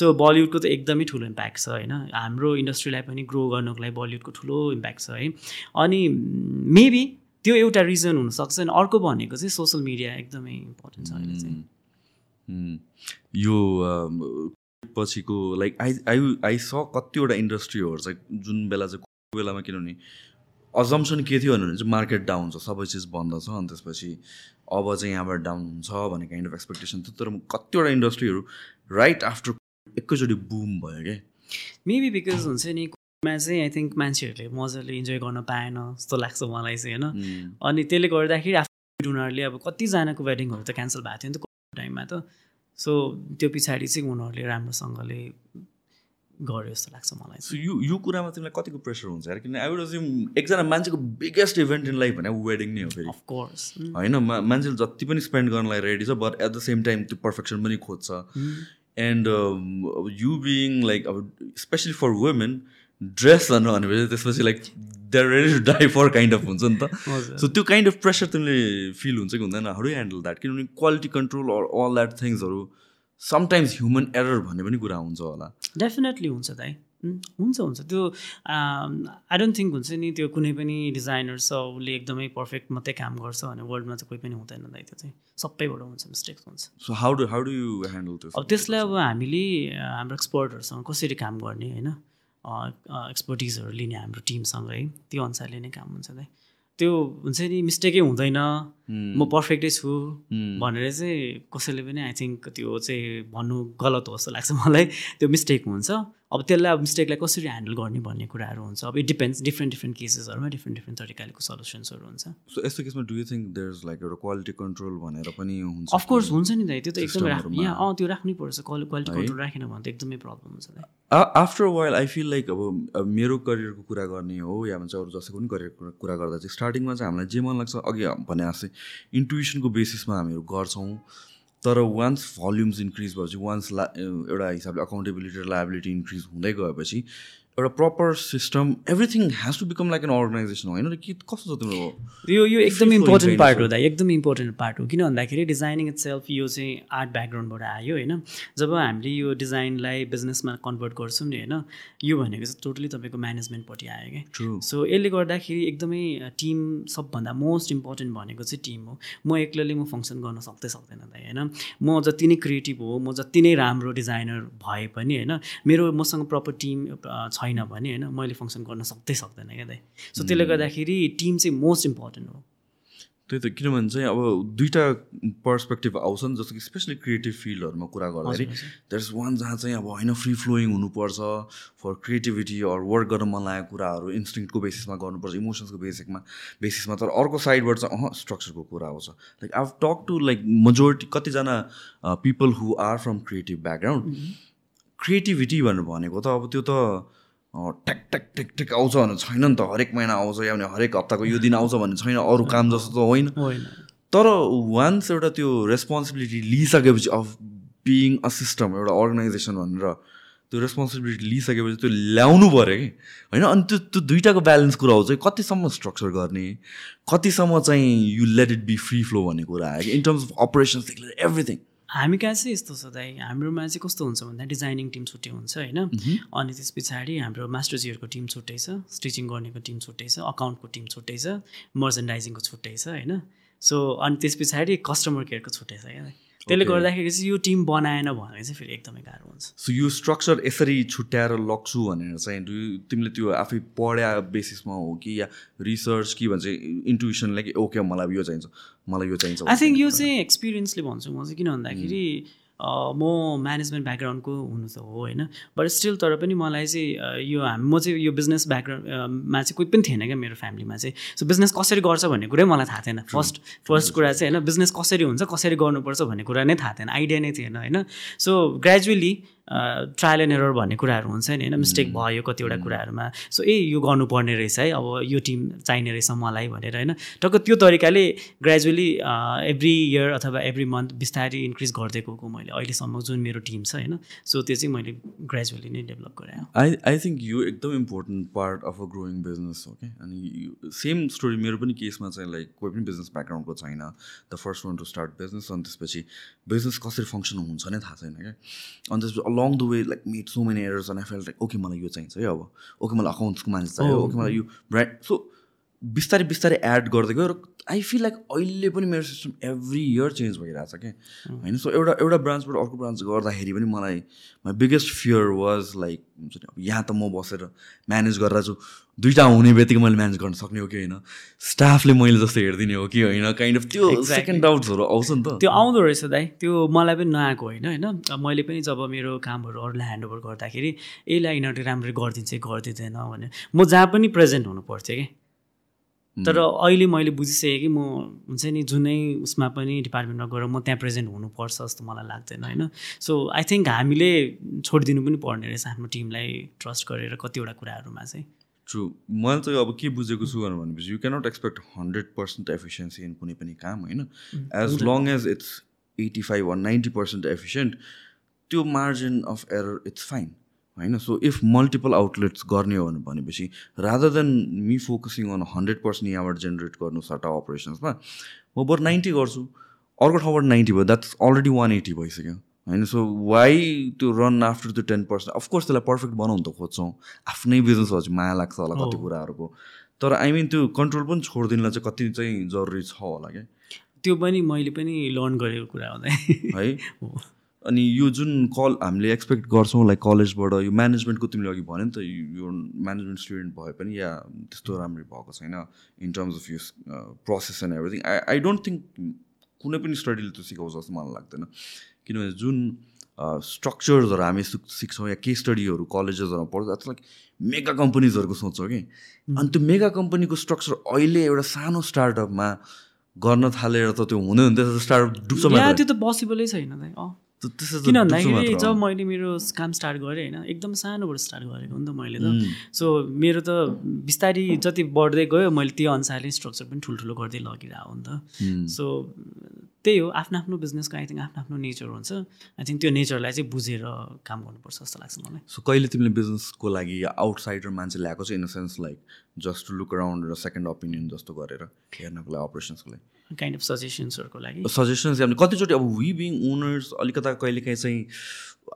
सो बलिउडको त एकदमै ठुलो इम्प्याक्ट छ होइन? हाम्रो इन्डस्ट्रीलाई पनि ग्रो गर्नको लागि बलिउडको ठुलो इम्प्याक्ट छ है? अनि मेबी त्यो एउटा रिजन हुनसक्छ अनि अर्को भनेको चाहिँ सोसियल मिडिया एकदमै इम्पोर्टेन्ट छ अहिले चाहिँ. यो पछिको लाइक आई आई आई स कतिवटा इन्डस्ट्रीहरू चाहिँ जुन बेला चाहिँ कोही बेलामा किनभने अजम्सन के थियो भने चाहिँ मार्केट डाउन छ सबै चिज बन्द छ अनि त्यसपछि अब चाहिँ यहाँबाट डाउन हुन्छ भन्ने काइन्ड अफ एक्सपेक्टेसन थियो। तर कतिवटा इन्डस्ट्रीहरू राइट आफ्टर एकैचोटि बुम भयो क्या मेबी बिकज हुन्छ नि मा चाहिँ आई थिङ्क मान्छेहरूले मजाले इन्जोय गर्न पाएन जस्तो लाग्छ मलाई चाहिँ होइन? अनि त्यसले गर्दाखेरि आफ्नो उनीहरूले अब कतिजनाको वेडिङहरू त क्यान्सल भएको थियो नि त टाइममा त। सो त्यो पछाडि चाहिँ उनीहरूले राम्रोसँगले गर्यो जस्तो लाग्छ मलाई। सो यो यो कुरामा तिमीलाई कतिको प्रेसर हुन्छ? यार किन आई अज्युम एकजना मान्छेको बिगेस्ट इभेन्ट इन लाइफ भने वेडिङ नै हो फेरि। अफकोर्स होइन मान्छेले जति पनि स्पेन्ड गर्नलाई रेडी छ but at the same time त्यो पर्फेक्सन पनि खोज्छ। एन्ड यु बिङ लाइक अब स्पेसली फर वुमेन ड्रेस भन्नु भनेपछि त्यसपछि like there ready to die for kind of हुन्छ नि त। सो त्यो काइन्ड अफ प्रेसर तिमीले फिल हुन्छ कि हुँदैन। हाउ डु ह्यान्डल द्याट किनभने quality control or all that थिङ्सहरू sometimes human error भन्ने पनि कुरा हुन्छ होला। डेफिनेटली हुन्छ दाइ हुन्छ हुन्छ। त्यो आई डोन्ट थिङ्क हुन्छ नि त्यो कुनै पनि डिजाइनर छ उसले एकदमै पर्फेक्ट मात्रै काम गर्छ भने वर्ल्डमा चाहिँ कोही पनि हुँदैन दाइ त्यो चाहिँ। सबैबाट हुन्छ मिस्टेक्स हुन्छ। So how do how do you handle त्यो अब त्यसलाई अब हामीले हाम्रो एक्सपर्टहरूसँग कसरी काम गर्ने होइन? एक्सपर्टिजहरू लिने हाम्रो टिमसँग है। त्यो अनुसारले नै काम हुन्छ दाइ त्यो हुन्छ नि मिस्टेकै हुँदैन। म पर्फेक्टै छु भनेर चाहिँ कसैले पनि आई थिङ्क त्यो चाहिँ भन्नु गलत हो जस्तो लाग्छ मलाई। त्यो मिस्टेक हुन्छ। अब त्यसलाई अब मिस्टेकलाई कसरी ह्यान्डल गर्ने भन्ने कुराहरू हुन्छ। अब इट डिपेन्ड्स डिफ्रेन्ट डिफ्रेन्ट केसेसहरूमा डिफ्रेन्ट डिफ्रेन्ट तरिकाले सल्युसन्सहरू हुन्छ। सो यस्तो केसमा do you think there is like एउटा क्वालिटी कन्ट्रोल भनेर पनि हुन्छ अफकोर्स हुन्छ नि दाइ त्यो त एकदमै राख्नु। यहाँ अँ त्यो राख्नै पर्छ। क्वालिटी? कन्ट्रोल राखेन भने त एकदमै प्रब्लम हुन्छ after while I feel like अब अब मेरो करियरको कुरा गर्ने हो या भन्छ अरू जसैको पनि करियरको कुरा गर्दा चाहिँ स्टार्टिङमा चाहिँ हामीलाई जे मन लाग्छ अघि भने जस्तै इन्टुइसनको बेसिसमा हामीहरू गर्छौँ। तर वान्स भल्युम्स इन्क्रिज भएपछि वान्स ला एउटा हिसाबले अकाउन्टेबिलिटी र लाइबिलिटी इन्क्रिज हुँदै गएपछि एउटा proper system everything has to become like an organization होइन? के कस्तो छ तिम्रो यो यो एकदम इम्पोर्टेन्ट पार्ट हो दाइ एकदम इम्पोर्टेन्ट पार्ट हो। किन भन्दाखेरि डिजाइनिङ इट सेल्फ यो चाहिँ आर्ट ब्याकग्राउन्डबाट आयो होइन? जब हामीले यो डिजाइनलाई बिजनेसमा कन्भर्ट गर्छौँ नि होइन? यो भनेको चाहिँ टोटली तपाईँको म्यानेजमेन्टपट्टि आयो क्या। सो यसले गर्दाखेरि एकदमै टिम सबभन्दा मोस्ट इम्पोर्टेन्ट भनेको चाहिँ टिम हो। म एक्लैले म फङ्सन गर्न सक्दै सक्दैन दाइ होइन? म जति नै क्रिएटिभ हो म जति नै राम्रो डिजाइनर भए पनि होइन? मेरो मसँग प्रपर टिम छैन भने होइन मैले फङ्सन गर्न सक्दै सक्दैन क्या दाइ। सो त्यसले गर्दाखेरि टिम चाहिँ मोस्ट इम्पोर्टेन्ट हो। त्यही त किनभने चाहिँ अब दुइटा पर्सपेक्टिभ आउँछ नि जस्तो कि स्पेसली क्रिएटिभ फिल्डहरूमा कुरा गर्दाखेरि द्याट इज वान जहाँ चाहिँ अब होइन फ्री फ्लोइङ हुनुपर्छ फर क्रिएटिभिटी अर वर्क गर्न मन लागेको कुराहरू इन्स्टिङको बेसिसमा गर्नुपर्छ इमोसन्सको बेसिकमा बेसिसमा तर अर्को साइडबाट चाहिँ अह स्ट्रक्चरको कुरा आउँछ। Like I talk to like majority कतिजना people who are from creative background creativity भनेर भनेको त अब त्यो त ट्याक ट्याक ट्याक ट्याक आउँछ भने छैन नि त हरेक महिना आउँछ या भने हरेक हप्ताको यो दिन आउँछ भन्ने छैन अरू काम जस्तो त होइन। होइन। तर वान्स एउटा त्यो रेस्पोन्सिबिलिटी लिइसकेपछि अफ बिइङ अ सिस्टम एउटा अर्गनाइजेसन भनेर त्यो रेस्पोन्सिबिलिटी लिइसकेपछि त्यो ल्याउनु पऱ्यो कि। होइन? अनि त्यो त्यो दुइटाको ब्यालेन्स कुरा हो चाहिँ कतिसम्म स्ट्रक्चर गर्ने कतिसम्म चाहिँ you let it be free flow भन्ने कुरा आयो कि। इन टर्म्स अफ अपरेसन्सदेखि लिएर एभ्रिथिङ हामी कहाँ चाहिँ यस्तो छ दाइ? हाम्रोमा चाहिँ कस्तो हुन्छ भन्दा डिजाइनिङ टिम छुट्टै हुन्छ होइन। अनि त्यस पछाडि हाम्रो मास्टरजीहरूको टिम छुट्टै छ स्टिचिङ गर्नेको टिम छुट्टै छ अकाउन्टको टिम छुट्टै छ मर्चेन्डाइजिङको छुट्टै छ होइन। सो अनि त्यस पछाडि कस्टमर केयरको छुट्टै छ क्या। त्यसले. गर्दाखेरि चाहिँ यो टिम बनाएन भने चाहिँ फेरि एकदमै गाह्रो हुन्छ। सो यो स्ट्रक्चर यसरी छुट्याएर लग्छु भनेर चाहिँ तिमीले त्यो आफै पढ्या बेसिसमा हो कि या रिसर्च कि भन्छ इन्टुइसनले कि ओके मलाई यो चाहिन्छ। मलाई यो चाहिन्छ आई थिङ्क यो चाहिँ एक्सपिरियन्सले भन्छु म चाहिँ किन भन्दाखेरि म म्यानेजमेन्ट ब्याकग्राउन्डको हुनु त हो होइन? बट स्टिल तर पनि मलाई चाहिँ यो हाम म चाहिँ यो बिजनेस ब्याकग्राउन्डमा चाहिँ कोही पनि थिएन क्या मेरो फ्यामिलीमा चाहिँ। सो बिजनेस कसरी गर्छ भन्ने कुरै मलाई थाहा थिएन। फर्स्ट फर्स्ट कुरा चाहिँ होइन बिजनेस कसरी हुन्छ कसरी गर्नुपर्छ भन्ने कुरा नै थाहा थिएन। आइडिया नै थिएन होइन? So gradually trial and error भन्ने कुराहरू हुन्छ नि होइन? मिस्टेक भयो कतिवटा कुराहरूमा। सो ए यो गर्नुपर्ने रहेछ है। अब यो टिम चाहिने रहेछ मलाई भनेर होइन? टक्क त्यो तरिकाले ग्रेजुअली एभ्री इयर अथवा एभ्री मन्थ बिस्तारै इन्क्रिज गर्दै गएको मैले अहिलेसम्म जुन मेरो टिम छ होइन? सो त्यो चाहिँ मैले ग्रेजुअली नै डेभलप गरेँ। आई आई थिङ्क यो एकदम important part of a growing business हो क्या अनि सेम स्टोरी मेरो पनि केसमा चाहिँ लाइक कोही पनि बिजनेस ब्याकग्राउन्डको छैन। The first one to start business अनि त्यसपछि बिजनेस कसरी फङ्सन हुन्छ नै थाहा छैन क्या अनि त्यसपछि along the way like made so many errors अनि फेल लाइक ओके मलाई यो चाहिन्छ है अब। ओके मलाई अकाउन्ट्सको मान्छे चाहियो। ओके मलाई यो ब्रान्ड सो बिस्तारै बिस्तारै एड गर्दै गयो र आई फिल लाइक अहिले पनि मेरो सिस्टम एभ्री इयर चेन्ज भइरहेछ क्या होइन? सो एउटा एउटा ब्रान्चबाट अर्को ब्रान्च गर्दाखेरि पनि मलाई my biggest fear was like हुन्छ नि अब यहाँ त म बसेर म्यानेज गरेर छु। दुइटा हुने बित्तिकै मैले म्यानेज गर्न सक्ने हो कि होइन? स्टाफले मैले जस्तो हेरिदिने हो कि होइन? काइन्ड अफ त्यो. सेकेन्ड डाउट्सहरू आउँछ नि त। त्यो आउँदो रहेछ दाइ। त्यो मलाई पनि नआएको होइन होइन? मैले पनि जब मेरो कामहरू अरूलाई ह्यान्डओभर गर्दाखेरि यसलाई यिनीहरूले राम्ररी गरिदिन्छ गरिदिँदैन भने म जहाँ पनि प्रेजेन्ट हुनु पर्थ्यो कि? तर अहिले मैले बुझिसकेँ कि म हुन्छ नि जुनै उसमा पनि डिपार्टमेन्टमा गएर म त्यहाँ प्रेजेन्ट हुनुपर्छ जस्तो मलाई लाग्दैन होइन? सो आई थिङ्क हामीले छोडिदिनु पनि पर्ने रहेछ आफ्नो टिमलाई ट्रस्ट गरेर कतिवटा कुराहरूमा चाहिँ। ट्रु मैले चाहिँ अब के बुझेको छु भनेपछि you cannot expect hundred percent efficiency in कुनै पनि काम होइन? As long as it's eighty five वा नाइन्टी पर्सेन्ट एफिसियन्ट त्यो margin of error it's fine होइन? सो इफ मल्टिपल आउटलेट्स गर्ने हो भने- भनेपछि rather than me focusing on hundred percent यहाँबाट जेनेरेट गर्नु सर्टा अपरेसन्समा म बरु नाइन्टी गर्छु। अर्को ठाउँबाट नाइन्टी भयो द्याट्स अलरेडी वान एटी भइसक्यो। होइन? So why to run after त्यो टेन पर्सेन्ट अफकोर्स त्यसलाई पर्फेक्ट बनाउनु त खोज्छौँ। आफ्नै बिजनेस भएपछि माया लाग्छ होला कति। कुराहरूको। तर आई मिन त्यो कन्ट्रोल पनि छोडिदिनुलाई चाहिँ कति चाहिँ जरुरी छ होला क्या? त्यो पनि मैले पनि लर्न गरेको कुरा है? हो। अनि यो जुन कल हामीले एक्सपेक्ट गर्छौँ लाइक कलेजबाट यो म्यानेजमेन्टको तिमीले अघि भन्यो नि त यो म्यानेजमेन्ट स्टुडेन्ट भए पनि या त्यस्तो राम्ररी भएको छैन इन टर्म्स अफ यो process and everything I I don't think कुनै पनि स्टडीले त्यो सिकाउँछ जस्तो मलाई लाग्दैन। किनभने जुन स्ट्रक्चर्सहरू हामी सिक- सिक्छौँ या के स्टडीहरू कलेजेसहरूमा पढ्छ द्याट्स लाइक मेगा कम्पनीजहरूको सोच्छौँ कि। अनि त्यो मेगा कम्पनीको स्ट्रक्चर अहिले एउटा सानो स्टार्टअपमा गर्न थालेर त त्यो हुँदै हुँदै स्टार्टअप डुब्छ त्यो त पोसिबलै छैन किन भन्दाखेरि जब। मैले मेरो काम स्टार्ट गरेँ होइन एकदम सानोबाट स्टार्ट गरेको हो नि त मैले त। सो मेरो त बिस्तारी जति बढ्दै गयो मैले त्यो अनुसारले स्ट्रक्चर पनि ठुल्ठुलो गर्दै लगिरहेको हो नि त। सो त्यही हो आफ्नो आफ्नो बिजनेसको आई थिङ्क आफ्नो आफ्नो नेचर हुन्छ। आई थिङ्क त्यो नेचरलाई चाहिँ बुझेर काम गर्नुपर्छ जस्तो लाग्छ मलाई। सो कहिले तिमीले बिजनेसको लागि आउटसाइडर मान्छे ल्याएको चाहिँ in the sense like just to look around र सेकेन्ड ओपिनियन जस्तो गरेर हेर्नको लागि अपरेसन्सको लागि? काइन्ड अफ सजेसन्सहरूको लागि। सजेसन्स कतिचोटि अब वी बिङ ओनर्स अलिकता कहिलेकाहीँ चाहिँ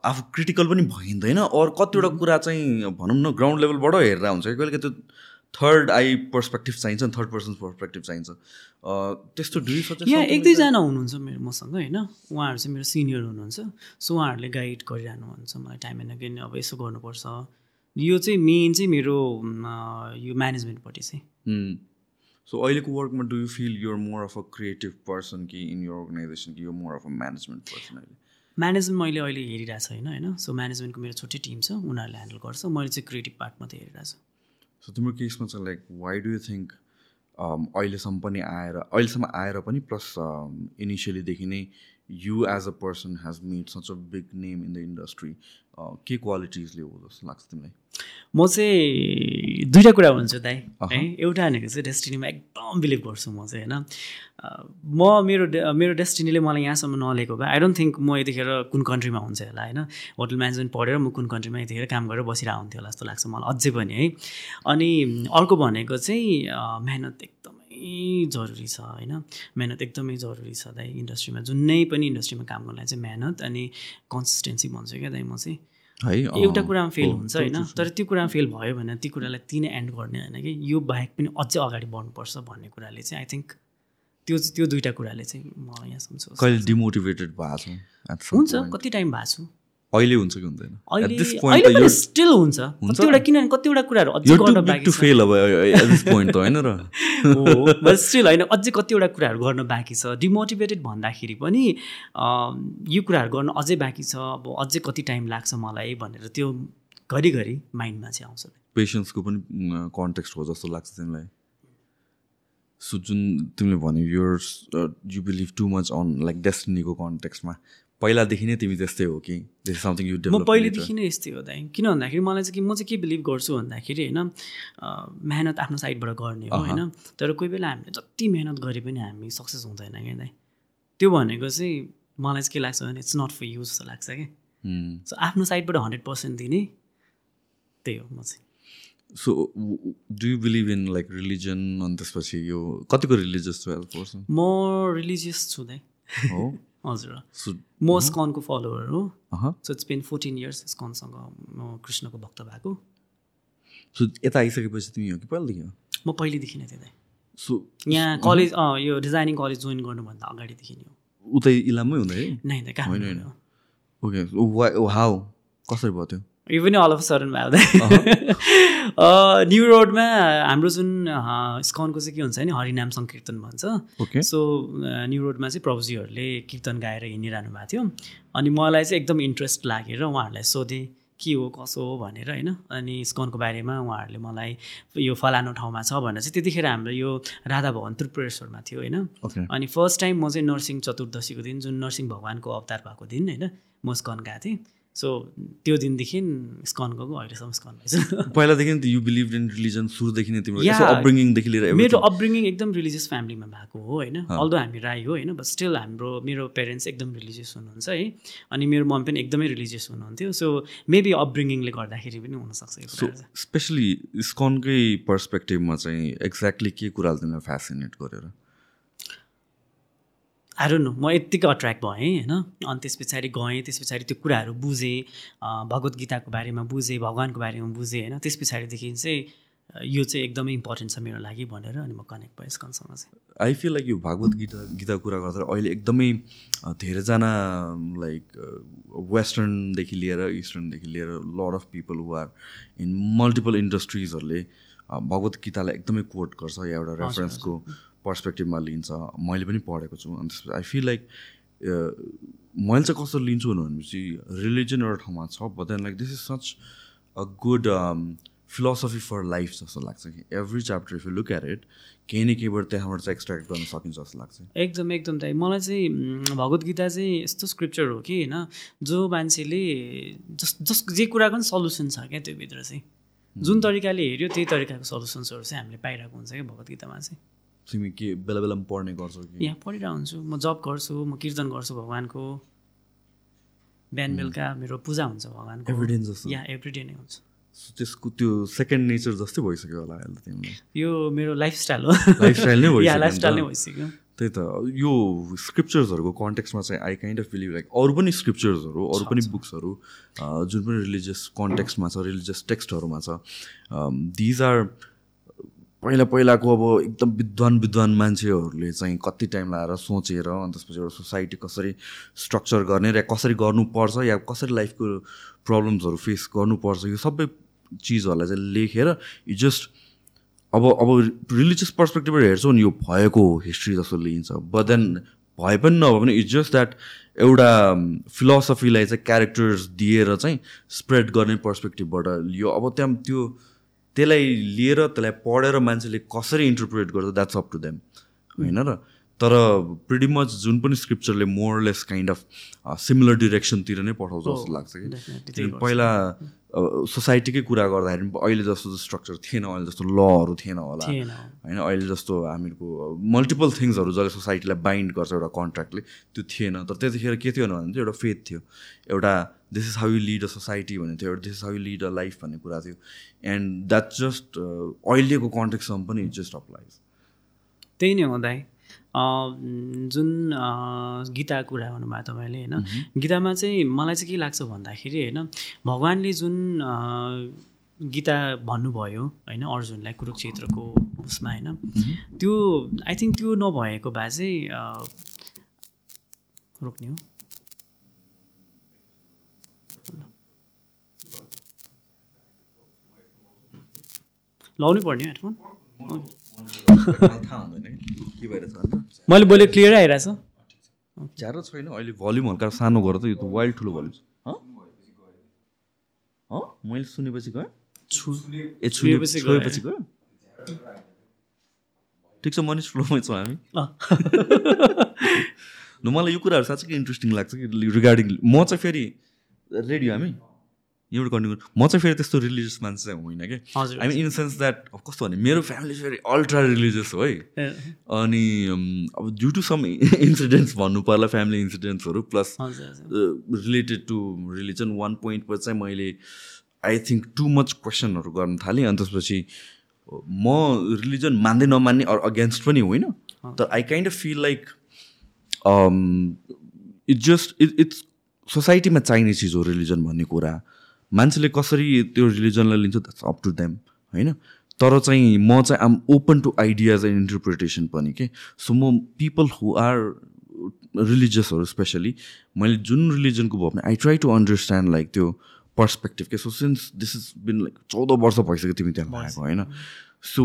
आफू क्रिटिकल पनि भइँदैन अरू कतिवटा कुरा चाहिँ भनौँ न ग्राउन्ड लेभलबाट हेरेर हुन्छ। कि कहिले त्यो थर्ड आई पर्सपेक्टिभ चाहिन्छ नि थर्ड पर्सन पर्सपेक्टिभ चाहिन्छ त्यस्तो यहाँ एक दुईजना हुनुहुन्छ मेरो मसँग होइन? उहाँहरू चाहिँ मेरो सिनियर हुनुहुन्छ। सो उहाँहरूले गाइड गरिरहनुहुन्छ मलाई टाइम एन्ड अगेन अब यसो गर्नुपर्छ। यो चाहिँ मेन चाहिँ मेरो यो म्यानेजमेन्टपट्टि चाहिँ। सो अहिलेको वर्कमा do you feel your more of a creative person कि इन यर अर्गनाइजेसन कि यो more of a management person अहिले? म्यानेजमेन्ट मैले अहिले हेरिरहेको छैन होइन? सो म्यानेजमेन्टको मेरो छुट्टै टिम छ उनीहरूले ह्यान्डल गर्छ। मैले चाहिँ क्रिएटिभ पार्ट मात्रै हेरिरहेको छु। सो तिम्रो केसमा चाहिँ like why do you think अहिलेसम्म पनि आएर अहिलेसम्म आएर पनि प्लस इनिसियलीदेखि नै you as a person has made such a big name in the industry के क्वालिटिजले हो जस्तो लाग्छ तिमीलाई? म चाहिँ दुइटा कुरा भन्छु दाइ। है? एउटा भनेको चाहिँ डेस्टिनीमा एकदम बिलिभ गर्छु म चाहिँ होइन? म मेरो मेरो डेस्टिनीले मलाई यहाँसम्म नलिएको भए आई डोन्ट थिङ्क म यतिखेर कुन कन्ट्रीमा हुन्छ होला होइन? होटल म्यानेजमेन्ट पढेर म कुन कन्ट्रीमा यतिखेर काम गरेर बसिरहेको हुन्थ्यो होला जस्तो लाग्छ मलाई अझै पनि है? अनि अर्को भनेको चाहिँ मेहनत एकदमै जरुरी छ होइन? मेहनत एकदमै जरुरी छ दाइ इन्डस्ट्रीमा। जुनै पनि इन्डस्ट्रीमा काम गर्नलाई चाहिँ मेहनत अनि कन्सिस्टेन्सी भन्छु क्या दाइ म चाहिँ। है एउटा कुरामा फेल हुन्छ होइन? तर त्यो कुरामा फेल भयो भने ती कुरालाई तिनै एन्ड गर्ने होइन कि? यो बाहेक पनि अझै अगाडि बढ्नुपर्छ भन्ने कुराले चाहिँ आई थिङ्क त्यो त्यो दुइटा कुराले चाहिँ म यहाँ सम्झु कहिले डिमोटिभेटेड भएको छ? हुन्छ? कति टाइम भएको छु? अहिले हुन्छ कि हुँदैन? त स्टिल हुन्छ। कतिवटा किनभने कतिवटा कुराहरू अझै गर्न बाँकी छ। fail अब this point त होइन र? बट स्टिल होइन अझै कतिवटा कुराहरू गर्न बाँकी छ। डिमोटिभेटेड भन्दाखेरि पनि यो कुराहरू गर्न अझै बाँकी छ। अब अझै कति टाइम लाग्छ मलाई भनेर त्यो घरिघरि माइन्डमा चाहिँ आउँछ। पेसेन्सको पनि कन्टेक्स्ट हो जस्तो लाग्छ तिमीलाई। सो जुन तिमीले भन्यो your you believe too much on like डेस्टिनीको कन्टेक्स्टमा पहिलादेखि नै तिमी त्यस्तै हो कि? दिस समथिङ यु म पहिलेदेखि नै यस्तै हो दाइ। किन भन्दाखेरि मलाई चाहिँ कि म चाहिँ के बिलिभ गर्छु भन्दाखेरि होइन मेहनत आफ्नो साइडबाट गर्ने हो होइन। तर कोही बेला हामीले जति मेहनत गरे पनि हामी सक्सेस हुँदैन क्या दाइ। त्यो भनेको चाहिँ मलाई चाहिँ के लाग्छ भने इट्स नट फर यु जस्तो लाग्छ कि सो आफ्नो साइडबाट हन्ड्रेड पर्सेन्ट दिने त्यही हो म चाहिँ। So do you believe in like religion अनि त्यसपछि यो कतिको रिलिजियस पर्सन म रिलिजियस छु दाइ। हो? हजुर। म स्कनको फलोवर हो। So it's been fourteen years स्कनसँग म कृष्णको भक्त भएको। सो यता आइसकेपछि तिमी हो कि पहिलादेखि हो? म पहिलेदेखि नै दाइ सो यहाँ कलेज यो डिजाइनिङ कलेज जोइन गर्नुभन्दा अगाडिदेखि नै हो। उतै इलाममै हुँदा? नै होइन, ओके हाउ कसरी भयो त्यो? यो पनि अल अफ सडन भयो न्यु रोडमा हाम्रो जुन अँ, स्कनको चाहिँ के हुन्छ भने हरिनाम सङ्कीर्तन भन्छ। सो न्यु रोडमा चाहिँ प्रभुजीहरूले कीर्तन गाएर हिँडिरहनु भएको थियो। अनि मलाई चाहिँ एकदम इन्ट्रेस्ट लागेर उहाँहरूलाई सोधेँ के हो कसो हो? भनेर होइन। अनि स्कनको बारेमा उहाँहरूले मलाई यो फलानु ठाउँमा छ भनेर चाहिँ त्यतिखेर हाम्रो यो राधा भवन त्रिपुरेश्वरमा थियो होइन। अनि फर्स्ट टाइम म चाहिँ नरसिंह चतुर्दशीको दिन जुन नरसिंह भगवान्को अवतार भएको दिन होइन म स्कन गएको थिएँ। सो त्यो दिनदेखि स्कन गएको अहिलेसम्म स्कन भएछ। पहिलादेखि यु बिलिभ इन रिलिजन सुरुदेखि नै तिम्रो अपब्रिङिङदेखि लिएर मेरो. अपब्रिङिङ एकदम रिलिजियस फ्यामिलीमा भएको हो होइन? अल्दो हामी राई हो होइन? बट स्टिल हाम्रो मेरो पेरेन्ट्स एकदम रिलिजियस हुनुहुन्छ है? अनि मेरो मम पनि एकदमै रिलिजियस हुनुहुन्थ्यो। सो मेबी अपब्रिङिङले गर्दाखेरि पनि हुनसक्छ। स्पेसली स्कनकै पर्सपेक्टिभमा चाहिँ एक्ज्याक्टली के कुराले तिमीलाई फेसिनेट गरेर? आई डोन्ट नो म यत्तिकै अट्र्याक्ट भएँ होइन? अनि त्यस पछाडि गएँ त्यस पछाडि त्यो कुराहरू बुझेँ भगवत गीताको बारेमा बुझेँ भगवान्को बारेमा बुझेँ होइन? त्यस पछाडिदेखि चाहिँ यो चाहिँ एकदमै इम्पोर्टेन्ट छ मेरो लागि भनेर अनि म कनेक्ट भएँ स्कनसँग चाहिँ। आई फिल लाइक यो भागवत गीता गीता कुरा गर्दा अहिले एकदमै धेरैजना लाइक वेस्टर्नदेखि लिएर इस्टर्नदेखि लिएर lot of people who are in multiple इन्डस्ट्रिजहरूले uh, Bhagavad गीतालाई एकदमै कोट गर्छ या एउटा रेफरेन्सको पर्सपेक्टिभमा लिन्छ। मैले पनि पढेको छु। अनि त्यसपछि आई फिल लाइक मैले चाहिँ कस्तो लिन्छु भनेपछि रिलिजन एउटा ठाउँमा छ but then like this is such a good philosophy for life जस्तो लाग्छ कि। Every chapter if you look at it केही न केहीबाट त्यहाँबाट चाहिँ एक्सट्र्याक्ट गर्न सकिन्छ जस्तो लाग्छ। एकदम एकदम दाइ मलाई चाहिँ भगवत गीता चाहिँ यस्तो स्क्रिप्चर हो कि होइन जो मान्छेले जस जस जे कुराको पनि सल्युसन छ क्या त्योभित्र चाहिँ। जुन तरिकाले हेऱ्यो त्यही तरिकाको सल्युसन्सहरू चाहिँ हामीले पाइरहेको हुन्छ क्या भगवत गीतामा चाहिँ। तिमी के बेला बेलामा पढ्ने गर्छौ कि? यहाँ पढिरहेको हुन्छु म जब गर्छु म कीर्तन गर्छु भगवान्को। बिहान बेलुका मेरो पूजा हुन्छ भगवान्को। Day जस्तो? या एभ्री डे नै हुन्छ। त्यसको त्यो सेकेन्ड नेचर जस्तै भइसक्यो होला अहिले तिमीलाई यो मेरो लाइफस्टाइल हो। लाइफस्टाइल नै भइसक्यो लाइफस्टाइल नै। भइसक्यो। त्यही त। यो स्क्रिप्चर्सहरूको कन्टेक्समा चाहिँ I kind of believe like अरू पनि स्क्रिप्चर्सहरू अरू पनि बुक्सहरू जुन पनि रिलिजियस कन्टेक्समा छ रिलिजियस टेक्स्टहरूमा छ दिज आर पहिला पहिलाको अब एकदम विद्वान विद्वान मान्छेहरूले चाहिँ कति टाइम लगाएर सोचेर अनि त्यसपछि एउटा सोसाइटी कसरी स्ट्रक्चर गर्ने र कसरी गर्नुपर्छ या कसरी लाइफको प्रब्लम्सहरू फेस गर्नुपर्छ यो सबै चिजहरूलाई चाहिँ लेखेर यु जस्ट अब अब रिलिजियस पर्सपेक्टिभबाट हेर्छौ नि यो भएको हिस्ट्री जस्तो लिइन्छ। बट देन भए पनि नभए पनि इट्स जस्ट द्याट एउटा फिलोसफीलाई चाहिँ क्यारेक्टर्स दिएर चाहिँ स्प्रेड गर्ने पर्सपेक्टिभबाट लियो अब त्यहाँ त्यो त्यसलाई लिएर त्यसलाई पढेर मान्छेले कसरी इन्टरप्रेट गर्छ द्याट्स अप टु देम होइन र? तर प्रिटी मच जुन पनि स्क्रिप्चरले more or less kind of similar डिरेक्सनतिर नै पठाउँछ जस्तो लाग्छ कि? पहिला सोसाइटीकै कुरा गर्दाखेरि अहिले जस्तो स्ट्रक्चर थिएन अहिले जस्तो लहरू थिएन होला। होइन अहिले जस्तो हामीहरूको मल्टिपल थिङ्सहरू जसले सोसाइटीलाई बाइन्ड गर्छ एउटा कन्ट्र्याक्टले त्यो थिएन। तर त्यतिखेर के थियो भने चाहिँ एउटा फेथ थियो। एउटा this is how you lead a society भन्ने थियो। एउटा this is how you lead a life भन्ने कुरा थियो। एन्ड द्याट जस्ट अहिलेको कन्टेक्समा पनि इट जस्ट अप्लाइज त्यही नै हो दाइ। जुन अँ, गीताको कुरा गर्नुभयो तपाईँले होइन? गीतामा चाहिँ मलाई चाहिँ के लाग्छ भन्दाखेरि होइन भगवान्ले जुन गीता भन्नुभयो होइन अर्जुनलाई कुरुक्षेत्रको उसमा होइन त्यो आई थिङ्क त्यो नभएको भए चाहिँ रोक्ने हो। लाउनै पर्ने हो हेडफोन। कि भइरहेछ मैले बोले क्लियर आइरहेछ। ज्यादा छैन अहिले भल्युम हल्का सानो गर त यो त वाइल्ड ठुलो भल्युम छ। हँ? मैले सुनेपछि ए छुएपछि छोएपछि गयो? ठिक छ मनिष फ्लोमै छौँ हामी। मलाई यो कुराहरू साँच्चै इन्ट्रेस्टिङ लाग्छ कि रिगार्डिङ म चाहिँ फेरि रेडियो हामी। यहाँबाट कन्टिन्यू म चाहिँ फेरि त्यस्तो रिलिजियस मान्छे चाहिँ होइन कि। I mean in sense that कस्तो भने मेरो फ्यामिली फेरि अल्ट्रा रिलिजियस हो है। अनि अम, अब ड्यु टु सम इन्सिडेन्ट्स भन्नु पर्ला family इन्सिडेन्ट्सहरू plus related to religion one पोइन्टमा चाहिँ मैले आई थिङ्क टु मच क्वेसनहरू गर्न थालेँ। अनि त्यसपछि म रिलिजन मान्दै नमान्ने अरू अगेन्स्ट पनि होइन। तर I kind of feel like it just it it's सोसाइटीमा चाहिने चिज हो रिलिजन भन्ने कुरा। मान्छेले कसरी त्यो रिलिजनलाई लिन्छ द्याट्स अप टु देम होइन? तर चाहिँ म चाहिँ am open to ideas and interpretation पनि के सो म पिपल हु आर रिलिजियसहरू स्पेसली मैले जुन रिलिजनको भयो भने I try to understand like त्यो पर्सपेक्टिभ के so since this is been like चौध वर्ष भइसक्यो तिमी त्यहाँ भएको होइन? सो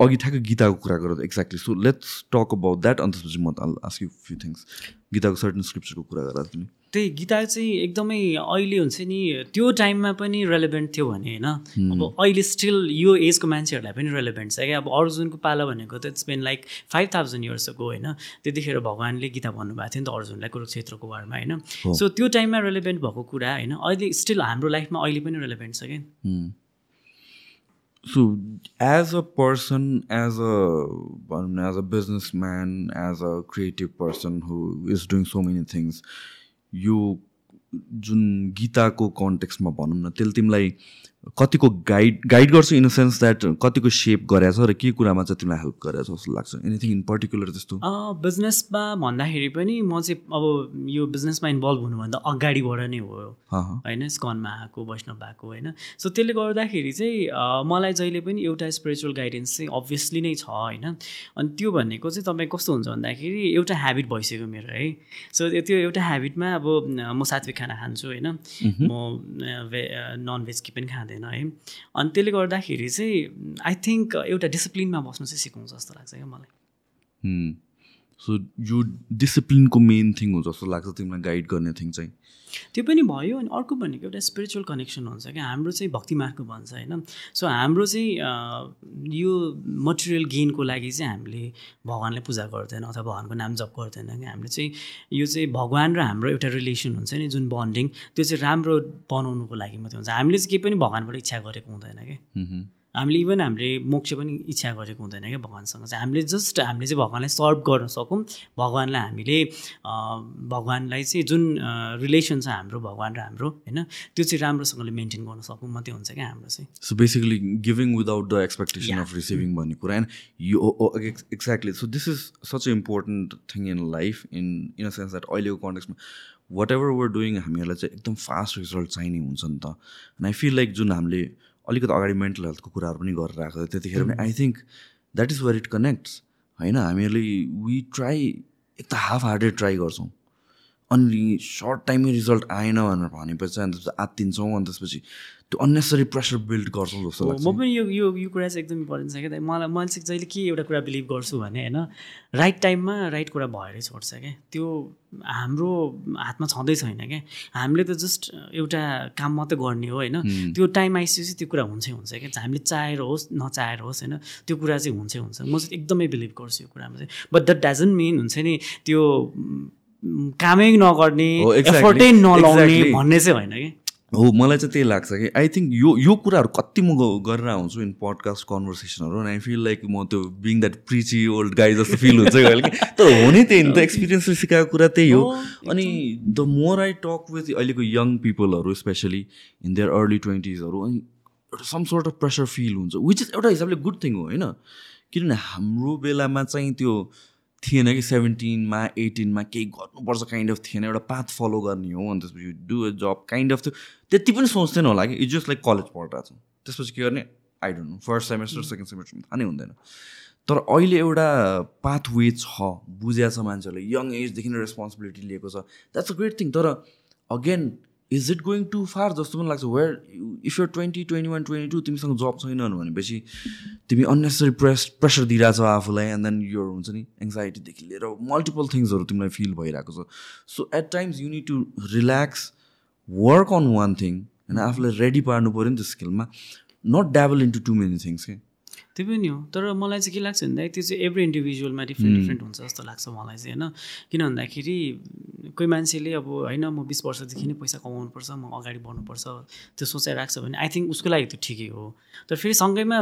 अघि ठ्याक्कै गीताको कुरा गरेर exactly so let's talk about that अनि त्यसपछि म आस्क यु फ्यु थिङ्स गीताको सर्टन स्क्रिप्चरको कुरा गरेर तिमी। त्यही गीता चाहिँ एकदमै अहिले हुन्छ नि त्यो टाइममा पनि रेलेभेन्ट थियो भने होइन। अब अहिले स्टिल यो एजको मान्छेहरूलाई पनि रेलेभेन्ट छ क्या। अब अर्जुनको पाला भनेको त it's been like five thousand इयर्सको होइन। त्यतिखेर भगवान्ले गीता भन्नुभएको थियो नि त अर्जुनलाई कुरुक्षेत्रको वारमा होइन। सो त्यो टाइममा रेलेभेन्ट भएको कुरा होइन। अहिले स्टिल हाम्रो लाइफमा अहिले पनि रेलेभेन्ट छ क्या। So as a person as a भनौँ न as a businessman as a creative person who is doing so many things यो जुन गीताको कन्टेक्स्टमा भनौँ न त्यसले तिमीलाई कतिको गाइड गाइड गर्छ इन द सेन्स द्याट कतिको सेप गरेछ र के कुरामा चाहिँ तिमीलाई हेल्प गरेछ जस्तो लाग्छ? एनिथिङ इन पर्टिकुलर त्यस्तो? बिजनेसमा भन्दाखेरि पनि म चाहिँ अब यो बिजनेसमा इन्भल्भ हुनुभन्दा अगाडिबाट नै हो। होइन स्कनमा आएको वैष्णव भएको होइन। सो त्यसले गर्दाखेरि चाहिँ मलाई जहिले पनि एउटा स्पिरिचुअल गाइडेन्स चाहिँ अभियसली नै छ होइन। अनि त्यो भनेको चाहिँ तपाईँ कस्तो हुन्छ भन्दाखेरि एउटा ह्याबिट भइसक्यो मेरो है। सो त्यो एउटा ह्याबिटमा अब म सात्विक खाना खान्छु होइन। म अ, भे नन भेज कि पनि खाँदैन है। अनि त्यसले गर्दाखेरि चाहिँ आई थिङ्क एउटा डिसिप्लिनमा बस्नु चाहिँ सिकाउँछ जस्तो लाग्छ क्या मलाई। सो यो डिसिप्लिनको मेन थिङ हो जस्तो लाग्छ तिमीलाई गाइड गर्ने थिङ चाहिँ? त्यो पनि भयो अनि अर्को भनेको एउटा स्पिरिचुअल कनेक्सन हुन्छ क्या। हाम्रो चाहिँ भक्ति मार्गको भन्छ होइन? सो हाम्रो चाहिँ यो मटेरियल गेनको लागि चाहिँ हामीले भगवान्लाई पूजा गर्दैन अथवा भगवान्को नाम जप गर्दैन क्या। हामीले चाहिँ यो चाहिँ भगवान् र हाम्रो एउटा रिलेसन हुन्छ नि जुन बन्डिङ त्यो चाहिँ राम्रो बनाउनुको लागि मात्रै हुन्छ। हामीले चाहिँ केही पनि भगवान्बाट इच्छा गरेको हुँदैन क्या. हामीले इभन हामीले मोक्ष पनि इच्छा गरेको हुँदैन क्या भगवान्सँग। चाहिँ हामीले जस्ट हामीले चाहिँ भगवान्लाई सर्भ गर्न सकौँ। भगवान्लाई हामीले भगवान्लाई चाहिँ जुन रिलेसन छ हाम्रो भगवान् र हाम्रो होइन त्यो चाहिँ राम्रोसँगले मेन्टेन गर्न सकौँ मात्रै हुन्छ क्या हाम्रो चाहिँ। So basically giving without the expectation of receiving भन्ने कुरा एन्ड यो exactly so this is such a important thing in life in in a sense that अहिलेको कन्टेक्समा वाट एभर वर डुइङ हामीहरूलाई चाहिँ एकदम फास्ट रिजल्ट चाहिने हुन्छ नि त। एन्ड आई फिल लाइक जुन हामीले अलिकति अगाडि मेन्टल हेल्थको कुराहरू पनि गरेर आएको थियो त्यतिखेर पनि। I think that is where it connects होइन? हामीहरूले वी ट्राई एक त हाफ हार्टेड ट्राई गर्छौँ। अनि सर्ट टाइममै रिजल्ट आएन भनेर भनेपछि अनि त्यसपछि आत्तिन्छौँ अनि त्यसपछि त्यो अन्नेसरी प्रेसर बिल्ड गर्छौँ जस्तो लाग्छ। म पनि यो यो यो कुरा चाहिँ एकदम इम्पोर्टेन्ट छ क्या मलाई मैले चाहिँ जहिले के एउटा कुरा बिलिभ गर्छु भने होइन राइट टाइममा राइट कुरा भएरै छोड्छ क्या। त्यो हाम्रो हातमा छँदै छैन क्या। हामीले त जस्ट एउटा काम मात्रै गर्ने हो होइन। त्यो टाइम आइसकेपछि त्यो कुरा हुन्छै हुन्छ क्या। हामीले चाहेर होस् नचाहेर होस् होइन त्यो कुरा चाहिँ हुन्छै हुन्छ। म चाहिँ एकदमै बिलिभ गर्छु यो कुरामा चाहिँ। बट द्याट डजन्ट मिन हुन्छ नि त्यो कामै नगर्ने एफर्टै नलाउने. भन्ने चाहिँ होइन कि हो मलाई चाहिँ त्यही लाग्छ कि आई थिङ्क यो यो कुराहरू कति म गरेर आउँछु इन पडकास्ट कन्भर्सेसनहरू एन्ड आई फिल लाइक म त्यो बिङ द्याट प्रिची ओल्ड गाई जस्तो फिल हुन्छ कहिले कि। तर हो नि त्यही नि त एक्सपिरियन्सले सिकाएको कुरा त्यही हो। हो, अनि the more I talk with अहिलेको यङ पिपलहरू स्पेसली इन देयर अर्ली ट्वेन्टिजहरू अनि एउटा some sort of pressure feel हुन्छ विच इज एउटा हिसाबले गुड थिङ हो होइन? किनभने हाम्रो बेलामा चाहिँ त्यो थिएन कि सेभेन्टिनमा एटिनमा केही गर्नुपर्छ काइन्ड अफ थिएन एउटा पाथ फलो गर्ने हो अनि त्यसपछि do a job kind of थियो त्यति पनि सोच्दैन होला कि इट्स जस्ट लाइक कलेज पढिरहेको छ त्यसपछि के गर्ने? I don't know first semester second semester थाहा नै हुँदैन। तर अहिले एउटा पाथ वे छ बुझिया छ मान्छेहरूले यङ एजदेखि नै रेस्पोन्सिबिलिटी लिएको छ। द्याट्स अ ग्रेट थिङ तर again is it going too far जस्तो पनि लाग्छ। Where if you twenty twenty one twenty two तिमीसँग जब छैन भनेपछि तिमी अन्नेसरी प्रेस प्रेसर दिइरहेछौ आफूलाई एन्ड देन यो हुन्छ नि एङ्जाइटीदेखि लिएर मल्टिपल थिङ्सहरू तिमीलाई फिल भइरहेको छ। So at times you need to relax work on one thing होइन आफूलाई रेडी पार्नु पऱ्यो नि त्यो स्किलमा not dabble into too many things के त्यो पनि हो। तर मलाई चाहिँ के लाग्छ भन्दाखेरि त्यो चाहिँ एभ्री इन्डिभिजुअलमा डिफ्रेन्ट डिफ्रेन्ट हुन्छ जस्तो लाग्छ मलाई चाहिँ होइन? किन भन्दाखेरि कोही मान्छेले अब होइन म बिस वर्षदेखि नै पैसा कमाउनुपर्छ म अगाडि बढ्नुपर्छ त्यो सोचाइ राख्छ भने आई थिङ्क उसको लागि त्यो ठिकै हो। तर फेरि सँगैमा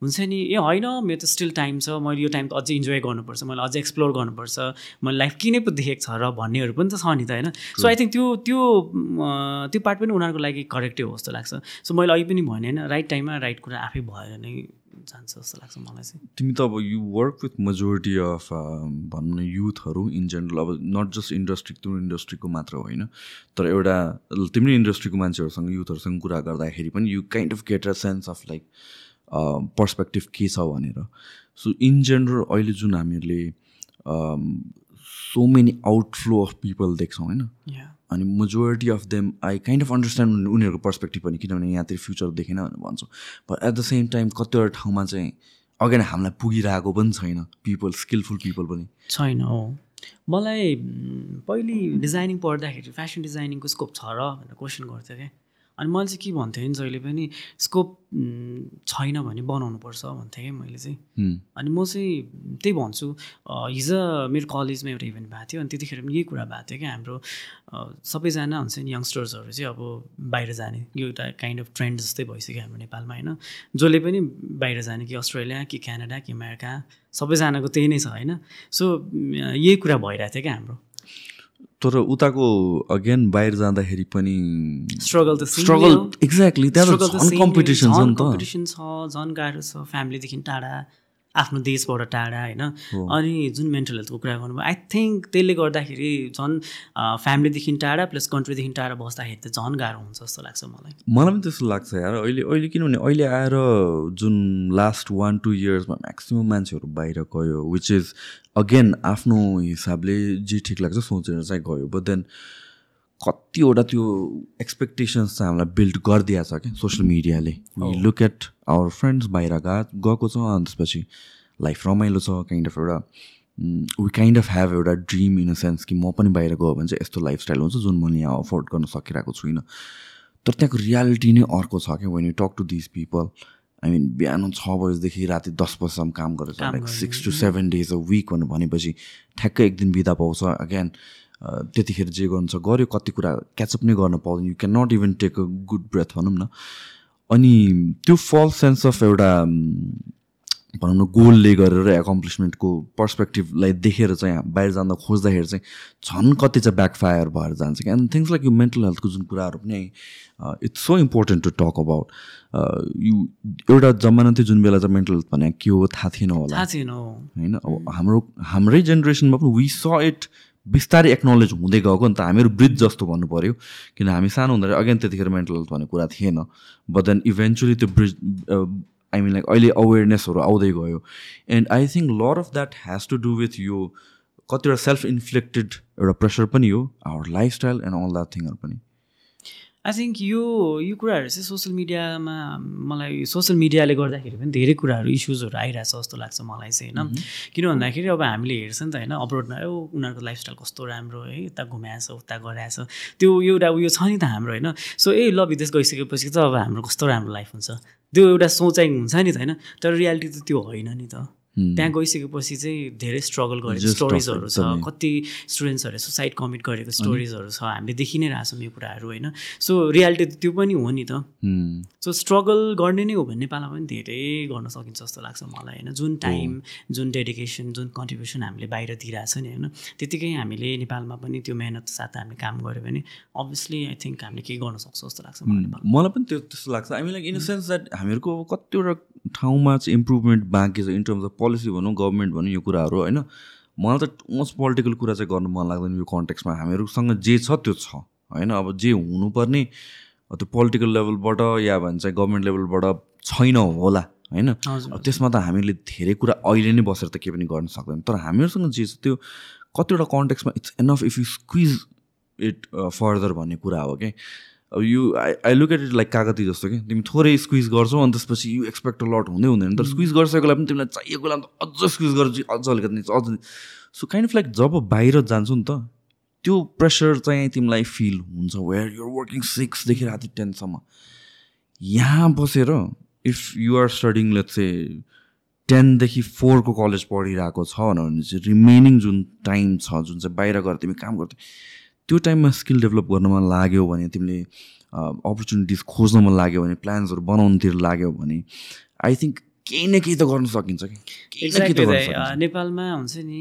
हुन्छ नि ए होइन मेरो त स्टिल टाइम छ मैले यो टाइम त अझै इन्जोय गर्नुपर्छ मैले अझै एक्सप्लोर गर्नुपर्छ मैले लाइफ किनै पो देखेको छ र भन्नेहरू पनि त छ नि त होइन? सो आई थिङ्क त्यो त्यो त्यो पार्ट पनि उनीहरूको लागि करेक्टै हो जस्तो लाग्छ। सो मैले अघि पनि भने होइन राइट टाइममा राइट कुरा आफै भयो भने जान्छ जस्तो लाग्छ मलाई चाहिँ। तिमी त अब you work with majority of भनौँ न युथहरू इन जेनरल अब नट जस्ट इन्डस्ट्री त्यो इन्डस्ट्रीको मात्र होइन। तर एउटा तिमी इन्डस्ट्रीको मान्छेहरूसँग युथहरूसँग कुरा गर्दाखेरि पनि you kind of get a sense of like perspective के छ भनेर। सो इन जेनरल अहिले जुन हामीहरूले so many outflow of people देख्छौँ होइन। अनि majority of them I kind of understand उनीहरूको पर्सपेक्टिभ पनि किनभने यहाँतिर फ्युचर देखेन भनेर भन्छौँ। But at the same time कतिवटा ठाउँमा चाहिँ अगाडि हामीलाई पुगिरहेको पनि छैन। पिपल स्किलफुल पिपल पनि। छैन हो। मलाई पहिले डिजाइनिङ पढ्दाखेरि फेसन डिजाइनिङको स्कोप छ र भनेर क्वेसन गर्थ्यो क्या अनि मैले चाहिँ के भन्थेँ नि जहिले पनि स्कोप छैन भने बनाउनुपर्छ भन्थेँ क्या मैले चाहिँ। अनि म चाहिँ त्यही भन्छु हिजो मेरो कलेजमा एउटा इभेन्ट भएको थियो अनि त्यतिखेर पनि यही कुरा भएको थियो क्या हाम्रो सबैजना हुन्छ नि यङ्स्टर्सहरू चाहिँ अब बाहिर जाने यो एउटा काइन्ड अफ ट्रेन्ड जस्तै भइसक्यो हाम्रो नेपालमा होइन। जसले पनि बाहिर जाने कि अस्ट्रेलिया कि क्यानाडा कि अमेरिका सबैजनाको त्यही नै छ होइन। सो यही कुरा भइरहेको थियो क्या हाम्रो। तर उताको अगेन बाहिर जाँदाखेरि पनि स्ट्रगल त स्ट्रगल एक्ज्याक्टली त्यहाँ कम्पिटिसन छ नि त। कम्पिटिसन छ झन् गाह्रो छ। फ्यामिलीदेखि टाढा। आफ्नो देशबाट टाढा होइन? अनि जुन मेन्टल हेल्थको कुरा गर्नुभयो आई थिङ्क त्यसले गर्दाखेरि झन् फ्यामिलीदेखि टाढा प्लस कन्ट्रीदेखि टाढा बस्दाखेरि त झन् गाह्रो हुन्छ जस्तो लाग्छ मलाई। मलाई पनि त्यस्तो लाग्छ यार। अहिले अहिले किनभने अहिले आएर जुन लास्ट वान टू इयर्समा म्याक्सिमम् मान्छेहरू बाहिर गयो विच इज अगेन आफ्नो हिसाबले जे ठिक लाग्छ सोचेर चाहिँ गयो। बट देन कतिवटा त्यो एक्सपेक्टेसन्स चाहिँ हामीलाई बिल्ड गरिदिएको छ क्या सोसियल मिडियाले लुक एट आवर फ्रेन्ड्स बाहिर गा गएको छ अनि त्यसपछि लाइफ रमाइलो छ काइन्ड अफ एउटा वी काइन्ड अफ हेभ एउटा ड्रिम इन अ सेन्स कि म पनि बाहिर गयो भने चाहिँ यस्तो लाइफस्टाइल हुन्छ जुन मैले यहाँ अफोर्ड गर्न सकिरहेको छुइनँ। तर त्यहाँको रियालिटी नै अर्को छ क्या when you talk to this people I mean बिहान छ बजीदेखि राति दस बजीसम्म काम गरेर like six to seven days a week भनेपछि ठ्याक्कै एक दिन बिदा पाउँछ। अगेन त्यतिखेर जे गर्नु छ गऱ्यो कति कुरा क्याचअप नै गर्न पाउँदैन। You can not even take a good breath भनौँ न। अनि त्यो फल्स सेन्स अफ एउटा भनौँ न गोलले गरेर एकम्प्लिसमेन्टको पर्सपेक्टिभलाई देखेर चाहिँ बाहिर जाँदा खोज्दाखेरि चाहिँ झन् कति चाहिँ ब्याकफायर भएर जान्छ। कि एन्ड थिङ्स लाइक यो मेन्टल हेल्थको जुन कुराहरू पनि it's so important to talk about you एउटा जमाना थियो जुन बेला चाहिँ मेन्टल हेल्थ भने के हो थाहा थिएन होला। थाहा थिएन होइन? अब हाम्रो हाम्रै जेनेरेसनमा पनि वी स इट बिस्तारै एक्नोलेज हुँदै गएको नि त हामीहरू ब्रिज जस्तो भन्नु पऱ्यो किन हामी सानो हुँदाखेरि अगेन त्यतिखेर मेन्टल हेल्थ भन्ने कुरा थिएन। बट देन इभेन्चुली त्यो ब्रिज आई मिन लाइक अहिले अवेरनेसहरू आउँदै गयो। And I think lot of that has to do with यो कतिवटा सेल्फ इन्फ्लेक्टेड एउटा प्रेसर पनि हो our lifestyle and all that थिङहरू पनि। आई थिङ्क यो यो कुराहरू चाहिँ सोसियल मिडियामा मलाई सोसियल मिडियाले गर्दाखेरि पनि धेरै कुराहरू इस्युजहरू आइरहेछ जस्तो लाग्छ मलाई चाहिँ होइन? किन भन्दाखेरि अब हामीले हेर्छ नि त होइन अब्रोडमा यो उनीहरूको लाइफस्टाइल कस्तो राम्रो है यता घुमाएछ उता गराएछ त्यो एउटा उयो छ नि त हाम्रो होइन? सो ए ल विदेश गइसकेपछि त अब हाम्रो कस्तो राम्रो लाइफ हुन्छ? त्यो एउटा सोचाइ हुन्छ नि त होइन? तर रियालिटी त त्यो होइन नि त। त्यहाँ गइसकेपछि चाहिँ धेरै स्ट्रगल गरेको स्टोरिजहरू छ। कति स्टुडेन्ट्सहरूले सुसाइड कमिट गरेको स्टोरिजहरू छ। हामीले देखि नै रहेछौँ यो कुराहरू होइन? सो रियालिटी त त्यो पनि हो नि त। सो स्ट्रगल गर्ने नै हो भने नेपालमा पनि धेरै गर्न सकिन्छ जस्तो लाग्छ मलाई होइन? जुन टाइम जुन डेडिकेसन जुन कन्ट्रिब्युसन हामीले बाहिर दिइरहेछ नि होइन? त्यतिकै हामीले नेपालमा पनि त्यो मेहनत साथ हामीले काम गऱ्यो भने अभियसली आई थिङ्क हामीले केही गर्न सक्छौँ जस्तो लाग्छ मलाई पनि त्यो त्यस्तो लाग्छ। I like in the sense that हामीहरूको कतिवटा ठाउँमा चाहिँ इम्प्रुभमेन्ट बाँकी छ इन टर्म्स अफ पोलिसी भनौँ गभर्मेन्ट भनौँ यो कुराहरू होइन? मलाई त मोस्ट पोलिटिकल कुरा चाहिँ गर्नु मन लाग्दैन यो कन्टेक्समा हामीहरूसँग जे छ त्यो छ होइन? अब जे हुनुपर्ने त्यो पोलिटिकल लेभलबाट या भन्छ गभर्मेन्ट लेभलबाट छैन होला होइन? त्यसमा त हामीले धेरै कुरा अहिले नै बसेर त केही पनि गर्न सक्दैन। तर हामीहरूसँग जे छ त्यो कतिवटा कन्टेक्समा it's enough if you squeeze it further भन्ने कुरा हो कि अब you I I look at it like कागती जस्तो कि तिमी थोरै स्क्विज गर्छौ अनि त्यसपछि यु एक्सपेक्ट लट हुँदै हुँदैन। तर स्क्विज गरिसकेकोलाई पनि तिमीलाई चाहिएको बेला अझ स्क्विज गरेर अझ अलिकति अझ सो काइन्ड अफ लाइक जब बाहिर जान्छौ नि त त्यो प्रेसर चाहिँ तिमीलाई फिल हुन्छ वेयर युआर वर्किङ सिक्सदेखि राति टेनसम्म यहाँ बसेर इफ युआर स्टडिङ लेट चाहिँ टेनदेखि फोरको कलेज पढिरहेको छ भने चाहिँ रिमेनिङ जुन टाइम छ जुन चाहिँ बाहिर गएर तिमी काम गर्थ्यौ त्यो टाइममा स्किल डेभलप गर्नमा लाग्यो भने तिमीले अपर्च्युनिटिज खोज्नमा लाग्यो भने प्लान्सहरू बनाउनुतिर लाग्यो भने आई थिङ्क केही न केही त गर्न सकिन्छ कि? नेपालमा हुन्छ नि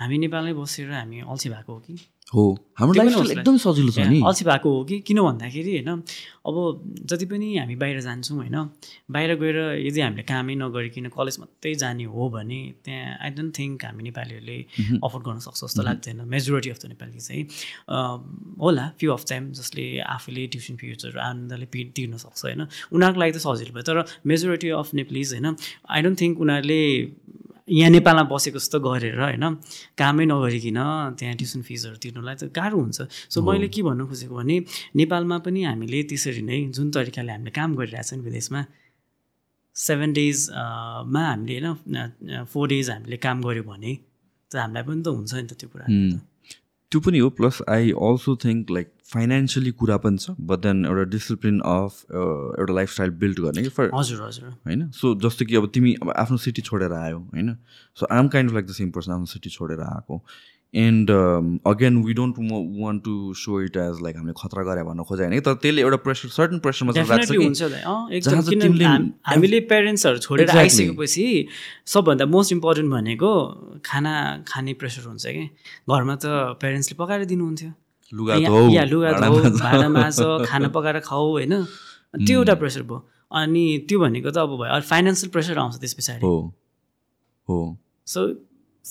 हामी नेपालमै बसेर हामी अल्छी भएको हो कि? हो। हाम्रो लाइफस्टाइल एकदम सजिलो छ नि। अल्छी भएको हो कि किन भन्दाखेरि होइन अब जति पनि हामी बाहिर जान्छौँ होइन बाहिर गएर यदि हामीले कामै नगरिकन कलेज मात्रै जाने हो भने त्यहाँ आई डोन्ट थिङ्क हामी नेपालीहरूले अफोर्ड गर्न सक्छ जस्तो लाग्दैन। मेजोरिटी अफ द नेपाली चाहिँ होला फ्यु अफ टाइम जसले आफूले ट्युसन फिजहरू आनन्दले पि तिर्न सक्छ होइन। उनीहरूको लागि त सजिलो भयो तर मेजोरिटी अफ नेपालिज होइन आई डोन्ट थिङ्क उनीहरूले यहाँ नेपालमा बसेको जस्तो गरेर होइन? कामै नगरिकन त्यहाँ ट्युसन फिजहरू तिर्नुलाई त गाह्रो हुन्छ। सो मैले के भन्नु खोजेको भने नेपालमा पनि हामीले त्यसरी नै जुन तरिकाले हामीले काम गरिरहेछौँ नि विदेशमा सेभेन डेजमा हामीले होइन फोर डेज हामीले काम गऱ्यो भने त हामीलाई पनि त हुन्छ नि त त्यो कुरा. त्यो पनि हो plus I also think like financially कुरा पनि छ बट देन एउटा डिसिप्लिन अफ एउटा लाइफस्टाइल बिल्ड गर्ने कि फर हजुर हजुर। होइन? सो जस्तो कि अब तिमी अब आफ्नो सिटी छोडेर आयो होइन? So um kind of like the same person आफ्नो सिटी छोडेर आएको। And again we don't want to show it as like हामीले खतरा गरे भन्न खोजे होइन कि? तर त्यसले एउटा प्रेसर सर्टन प्रेसरमा हामीले पेरेन्ट्सहरू छोडेर. आइसकेपछि सबभन्दा मोस्ट इम्पोर्टेन्ट भनेको खाना खाने प्रेसर हुन्छ कि? घरमा त पेरेन्ट्सले पकाएर दिनुहुन्थ्यो। लुगा या- लुगा धो। भाँडा माझ खाना पकाएर खाऊ होइन? त्यो एउटा प्रेसर भयो। अनि त्यो भनेको त अब भयो। फाइनेन्सियल प्रेसर आउँछ त्यस पछाडि। हो। हो। सो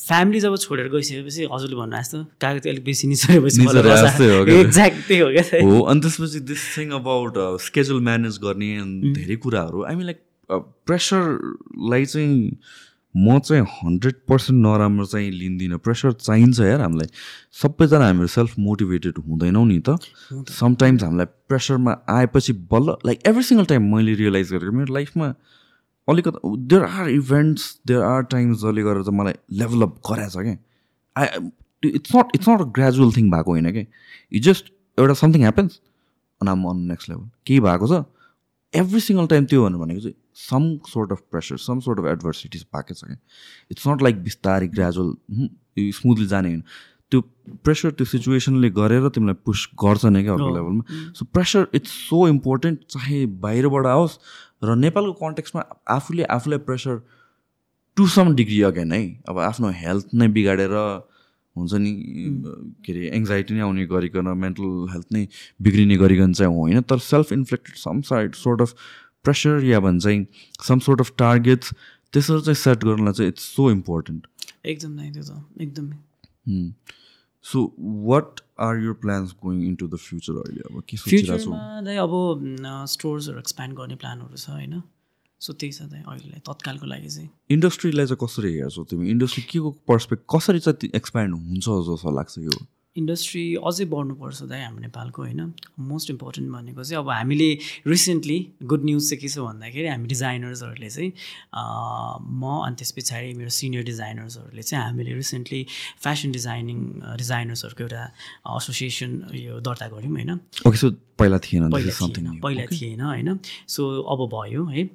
फ्यामिली जब छोडेर गइसकेपछि हजुरले भन्नु जस्तो कागती अलिक बेसी निचोरेपछि? एक्ज्याक्ट त्यही हो क्या हो। अनि त्यसपछि this thing about schedule manage गर्ने धेरै कुराहरू। आई मिन लाइक प्रेसरलाई चाहिँ म चाहिँ हन्ड्रेड पर्सेन्ट नराम्रो चाहिँ लिँदिनँ प्रेसर चाहिन्छ यार हामीलाई। सबैजना हामीहरू सेल्फ मोटिभेटेड हुँदैनौँ नि त। समटाइम्स हामीलाई प्रेसरमा आएपछि बल्ल लाइक एभ्री सिङ्गल टाइम मैले रियलाइज गरेको मेरो लाइफमा अलिकति there are events there are times जसले गरेर चाहिँ मलाई लेभलअप गराएछ क्या I it's not it's not a gradual thing भएको होइन कि? यु जस्ट एउटा समथिङ ह्यापन्स अनि आम अन नेक्स्ट लेभल केही भएको छ? एभ्री सिङ्गल टाइम त्यो भन्नु भनेको चाहिँ some sort of pressure some sort of adversities पाएको छ क्या इट्स नट लाइक बिस्तारै ग्रेजुअल स्मुथली जाने। होइन त्यो प्रेसर त्यो सिचुएसनले गरेर तिमीलाई पुस गर्छ नै क्या अर्को। लेभलमा so pressure it's so important चाहे बाहिरबाट आओस् र नेपालको कन्टेक्समा आफूले आफूलाई pressure to some degree again है। अब आफ्नो हेल्थ नै बिगाडेर हुन्छ नि के अरे एङ्जाइटी नै आउने गरिकन मेन्टल हेल्थ नै बिग्रिने गरिकन चाहिँ होइन। तर self inflicted some side sort of pressure या भन्छ चाहिँ सम सोर्ट अफ टार्गेट्स त्यसरी चाहिँ सेट गर्नलाई चाहिँ इट्स सो इम्पोर्टेन्ट एकदम नै त्यो त एकदमै। So what are your plans going into the future अहिले? अब के चाहिँ अब स्टोर्सहरू एक्सप्यान्ड गर्ने प्लानहरू छ होइन? सो त्यही छ चाहिँ अहिले तत्कालको लागि चाहिँ। इन्डस्ट्रीलाई चाहिँ कसरी हेर्छौ तिमी? इन्डस्ट्री के को पर्सपेक्ट कसरी चाहिँ एक्सप्यान्ड हुन्छ जस्तो लाग्छ यो? इन्डस्ट्री अझै बढ्नुपर्छ दाइ हाम्रो नेपालको होइन? मोस्ट इम्पोर्टेन्ट भनेको चाहिँ अब हामीले रिसेन्टली गुड न्युज चाहिँ के छ भन्दाखेरि हामी डिजाइनर्सहरूले चाहिँ म अनि त्यस पछाडि मेरो सिनियर डिजाइनर्सहरूले चाहिँ हामीले रिसेन्टली फेसन डिजाइनिङ डिजाइनर्सहरूको एउटा एसोसिएसन यो दर्ता गऱ्यौँ होइन? पहिला थिएन पहिला थिएन होइन? सो अब भयो है?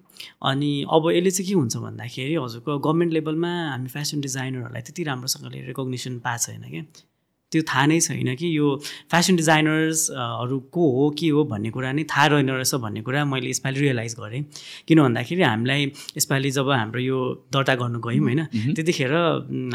अनि अब यसले चाहिँ के हुन्छ भन्दाखेरि हजुरको गभर्मेन्ट लेभलमा हामी फेसन डिजाइनरहरूलाई त्यति राम्रोसँगले रेकग्नेसन पाएको छैन क्या? त्यो थाहा नै छैन कि यो फेसन डिजाइनर्सहरू को हो के हो भन्ने कुरा नै थाहा रहेन रहेछ भन्ने कुरा मैले यसपालि रियलाइज गरेँ। किन भन्दाखेरि हामीलाई यसपालि जब हाम्रो यो दर्ता गर्नु गयौँ होइन त्यतिखेर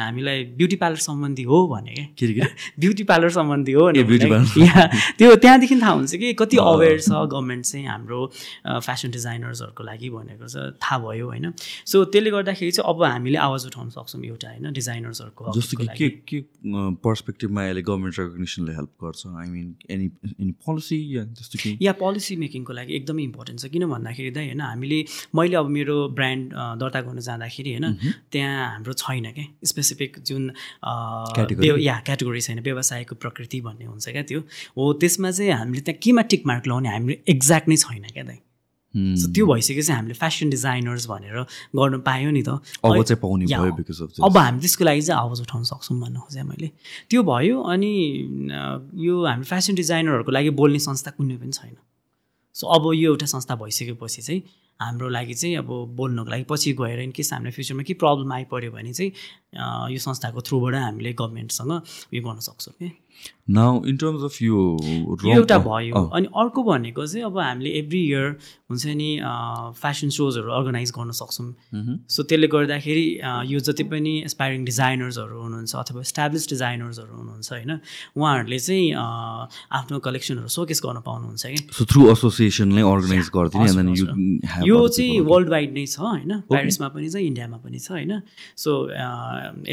हामीलाई ब्युटी पार्लर सम्बन्धी हो भने क्या? ब्युटी पार्लर सम्बन्धी हो ए, beauty भनेर parlor। या त्यो त्यहाँदेखि थाहा हुन्छ कि कति अवेर छ गभर्मेन्ट चाहिँ हाम्रो फेसन डिजाइनर्सहरूको लागि भनेको चाहिँ थाहा भयो होइन। सो त्यसले गर्दाखेरि चाहिँ अब हामीले आवाज उठाउन सक्छौँ एउटा होइन डिजाइनर्सहरूको जस्तो कि के के पर्सपेक्टिभमा अहिले गभर्मेन्ट रेकग्नेसनले हेल्प गर्छ। I mean any any policy या त्यस्तो के या पोलिसी मेकिङको लागि एकदमै इम्पोर्टेन्ट छ। किन भन्दाखेरि चाहिँ होइन हामीले मैले अब मेरो ब्रान्ड दर्ता गर्न जाँदाखेरि होइन त्यहाँ हाम्रो छैन क्या स्पेसिफिक जुन या क्याटेगोरी छैन व्यवसायको प्रकृति भन्ने हुन्छ क्या त्यो। हो त्यसमा चाहिँ हामीले त्यहाँ केमा टिक मार्क लगाउने हाम्रो एक्ज्याक्ट नै छैन क्या दाइ. सो त्यो भइसकेपछि हामीले फेसन डिजाइनर्स भनेर गर्न पायो नि त। अब चाहिँ पाउने भयो बिकज अफ अब हामी त्यसको लागि चाहिँ आवाज उठाउन सक्छौँ भन्न खोजेँ मैले। त्यो भयो अनि यो हामी फेसन डिजाइनरहरूको लागि बोल्ने संस्था कुनै पनि छैन। सो अब यो एउटा संस्था भइसकेपछि चाहिँ हाम्रो लागि चाहिँ अब बोल्नको लागि पछि गएर इन केस हामीलाई फ्युचरमा के प्रब्लम आइपऱ्यो भने चाहिँ यो संस्थाको थ्रुबाट हामीले गभर्मेन्टसँग उयो गर्न सक्छौँ कि नाउ इन टर्म्स अफ यो यो एउटा भयो अनि अर्को भनेको चाहिँ अब हामीले एभ्री इयर हुन्छ नि फेसन सोजहरू अर्गनाइज गर्न सक्छौँ। सो त्यसले गर्दाखेरि यो जति पनि एसपायरिङ डिजाइनर्सहरू हुनुहुन्छ अथवा इस्टाब्लिस डिजाइनर्सहरू हुनुहुन्छ होइन उहाँहरूले चाहिँ आफ्नो कलेक्सनहरू सोकेस गर्न पाउनुहुन्छ कि। सो थ्रु एसोसिएसनले अर्गनाइज गरिदिने हजुर, एन्ड हजुर। यु ह्याभ यो चाहिँ वर्ल्ड वाइड नै छ होइन प्यारिसमा पनि छ इन्डियामा पनि छ होइन। सो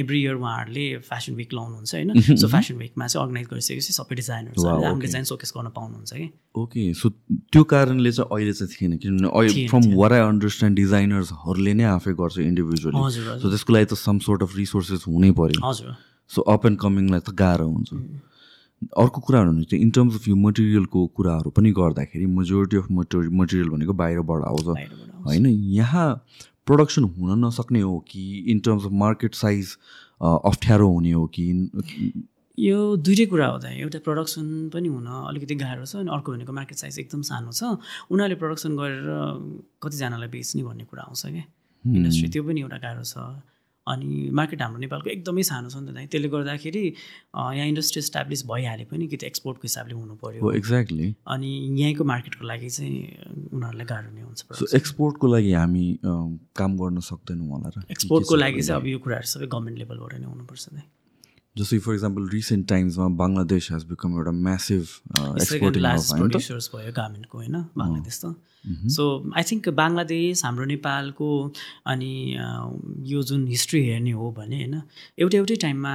एभ्री इयर उहाँहरूले फेसन विक लाउनुहुन्छ होइन। सो फेसन विकमा चाहिँ अर्गनाइज गरिसकेपछि सबै आफ्नो okay. डिजाइन सोकेस गर्न पाउनुहुन्छ कि? ओके सो त्यो कारणले चाहिँ अहिले चाहिँ थिएन किनभने फ्रम। वर आई अन्डरस्ट्यान्ड डिजाइनर्सहरूले नै आफै गर्छ इन्डिभिजुअली सो त्यसको लागि त सम सोर्ट अफ रिसोर्सेस हुनै पऱ्यो हजुर। सो अप एन्ड कमिङलाई त गाह्रो हुन्छ। अर्को कुराहरू चाहिँ इन टर्म्स अफ यो मटेरियलको कुराहरू पनि गर्दाखेरि मेजोरिटी अफ मटेरियल मटेरियल भनेको बाहिरबाट आउँछ। होइन? यहाँ प्रडक्सन हुन नसक्ने हो कि in terms of market size अप्ठ्यारो हुने हो कि यो दुइटै कुरा हो त एउटा प्रडक्सन पनि हुन अलिकति गाह्रो छ अनि अर्को भनेको मार्केट साइज एकदम सानो छ। उनीहरूले प्रडक्सन गरेर कतिजनालाई बेच्ने भन्ने कुरा आउँछ क्या। इन्डस्ट्री त्यो पनि एउटा गाह्रो छ। अनि मार्केट हाम्रो नेपालको एकदमै सानो छ नि त दाइ। त्यसले गर्दाखेरि यहाँ इन्डस्ट्री इस्टाब्लिस भइहाले पनि कि त एक्सपोर्टको हिसाबले हुनु पऱ्यो एक्ज्याक्टली अनि यहीँको मार्केटको लागि चाहिँ उनीहरूलाई गाह्रो नै हुन्छ। एक्सपोर्टको लागि हामी काम गर्न सक्दैनौँ होला र। एक्सपोर्टको लागि चाहिँ अब यो कुराहरू सबै गभर्मेन्ट लेभलबाट नै हुनुपर्छ दाइ। जस्तै फर इक्जाम्पल रिसेन्ट टाइम्समा बङ्गलादेश हेज बिकम एउटा म्यासिभ एक्सपोर्टिङ त? प्रड्युसर्स भयो गार्मेन्टको होइन? बङ्गलादेश त। सो आई थिङ्क बङ्गलादेश हाम्रो नेपालको अनि अ, यो जुन हिस्ट्री हेर्ने हो भने होइन? एउटै एउटै टाइममा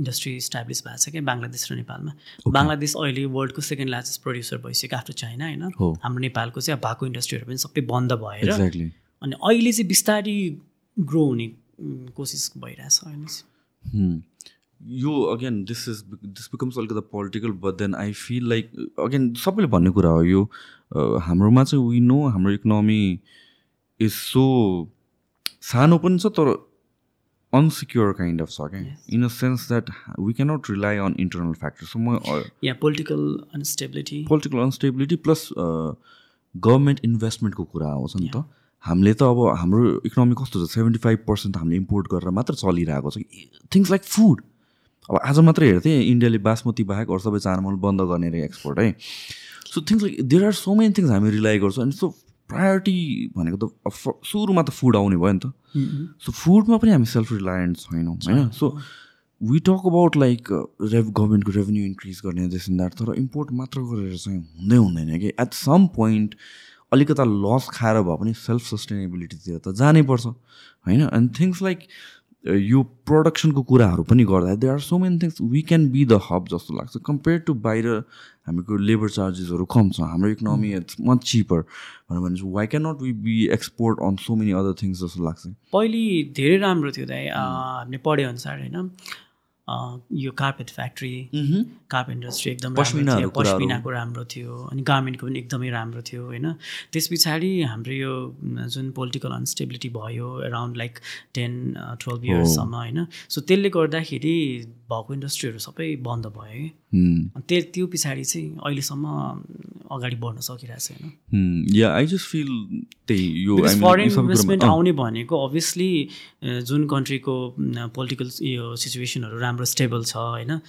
इन्डस्ट्री इस्टाब्लिस भएको छ क्या बङ्गलादेश र नेपालमा। बङ्गलादेश अहिले वर्ल्डको सेकेन्ड लार्जेस्ट प्रड्युसर भइसक्यो आफ्टर चाइना होइन। हाम्रो नेपालको चाहिँ अब भएको इन्डस्ट्रीहरू पनि सबै बन्द भएर अनि अहिले चाहिँ बिस्तारै ग्रो हुने कोसिस भइरहेछ अहिले चाहिँ। यो again this is this becomes अलिकति political but then I feel like again सबैले भन्ने कुरा हो यो हाम्रोमा चाहिँ वी नो हाम्रो इकोनोमी इज सो सानो पनि छ तर अनसिक्योर काइन्ड अफ छ क्या in a sense that we cannot rely on internal factor so म या political unstability political unstability plus government इन्भेस्टमेन्टको कुरा आउँछ नि त हामीले त अब हाम्रो इकोनोमी कस्तो छ सेभेन्टी फाइभ पर्सेन्ट हामीले इम्पोर्ट गरेर मात्र चलिरहेको छ थिङ्स लाइक फुड अब आज मात्रै हेर्थेँ इन्डियाले बासमती बाहेक अरू सबै चामल बन्द गर्ने रे एक्सपोर्ट है। So things like there are so many things हामी रिलाइ गर्छौँ अनि सो प्रायोरिटी भनेको त सुरुमा त फुड आउने भयो नि त। सो फुडमा पनि हामी सेल्फ रिलायन्ट छैनौँ होइन? So we talk about like rev गभर्मेन्टको रेभेन्यू इन्क्रिज गर्ने इन द्याट तर इम्पोर्ट मात्र गरेर चाहिँ हुँदै हुँदैन कि एट सम पोइन्ट अलिकता लस खाएर भए पनि सेल्फ सस्टेनेबिलिटीतिर त जानै पर्छ होइन? एन्ड थिङ्स लाइक यो प्रडक्सनको कुराहरू पनि गर्दा they are so many things we can be the hub जस्तो लाग्छ। कम्पेयर टु बाहिर हामीको लेबर चार्जेसहरू कम छ हाम्रो इकोनोमी इट्स मच चिपर भनेर भने why can not we be export on so many other things जस्तो लाग्छ। पहिले धेरै राम्रो थियो दाइ अ, हामीले पढेअनुसार होइन? अ, यो कार्पेट फ्याक्ट्री कार्प इन्डस्ट्री एकदम राम्रो थियो। पश्मिनाको राम्रो थियो अनि गार्मेन्टको पनि एकदमै राम्रो थियो होइन? त्यस पछाडि हाम्रो यो जुन पोलिटिकल अनस्टेबिलिटी भयो एराउन्ड लाइक टेन टुवेल्भ इयर्ससम्म होइन? सो त्यसले गर्दाखेरि भएको इन्डस्ट्रीहरू सबै बन्द भयो त्यो त्यो पछाडि चाहिँ अहिलेसम्म अगाडि बढ्न सकिरहेको छैन या आई जस्ट फिल त्यही यो फरेन इन्भेस्टमेन्ट आउने भनेको अभियसली जुन कन्ट्रीको पोलिटिकल यो सिचुएसनहरू राम्रो स्टेबल छ होइन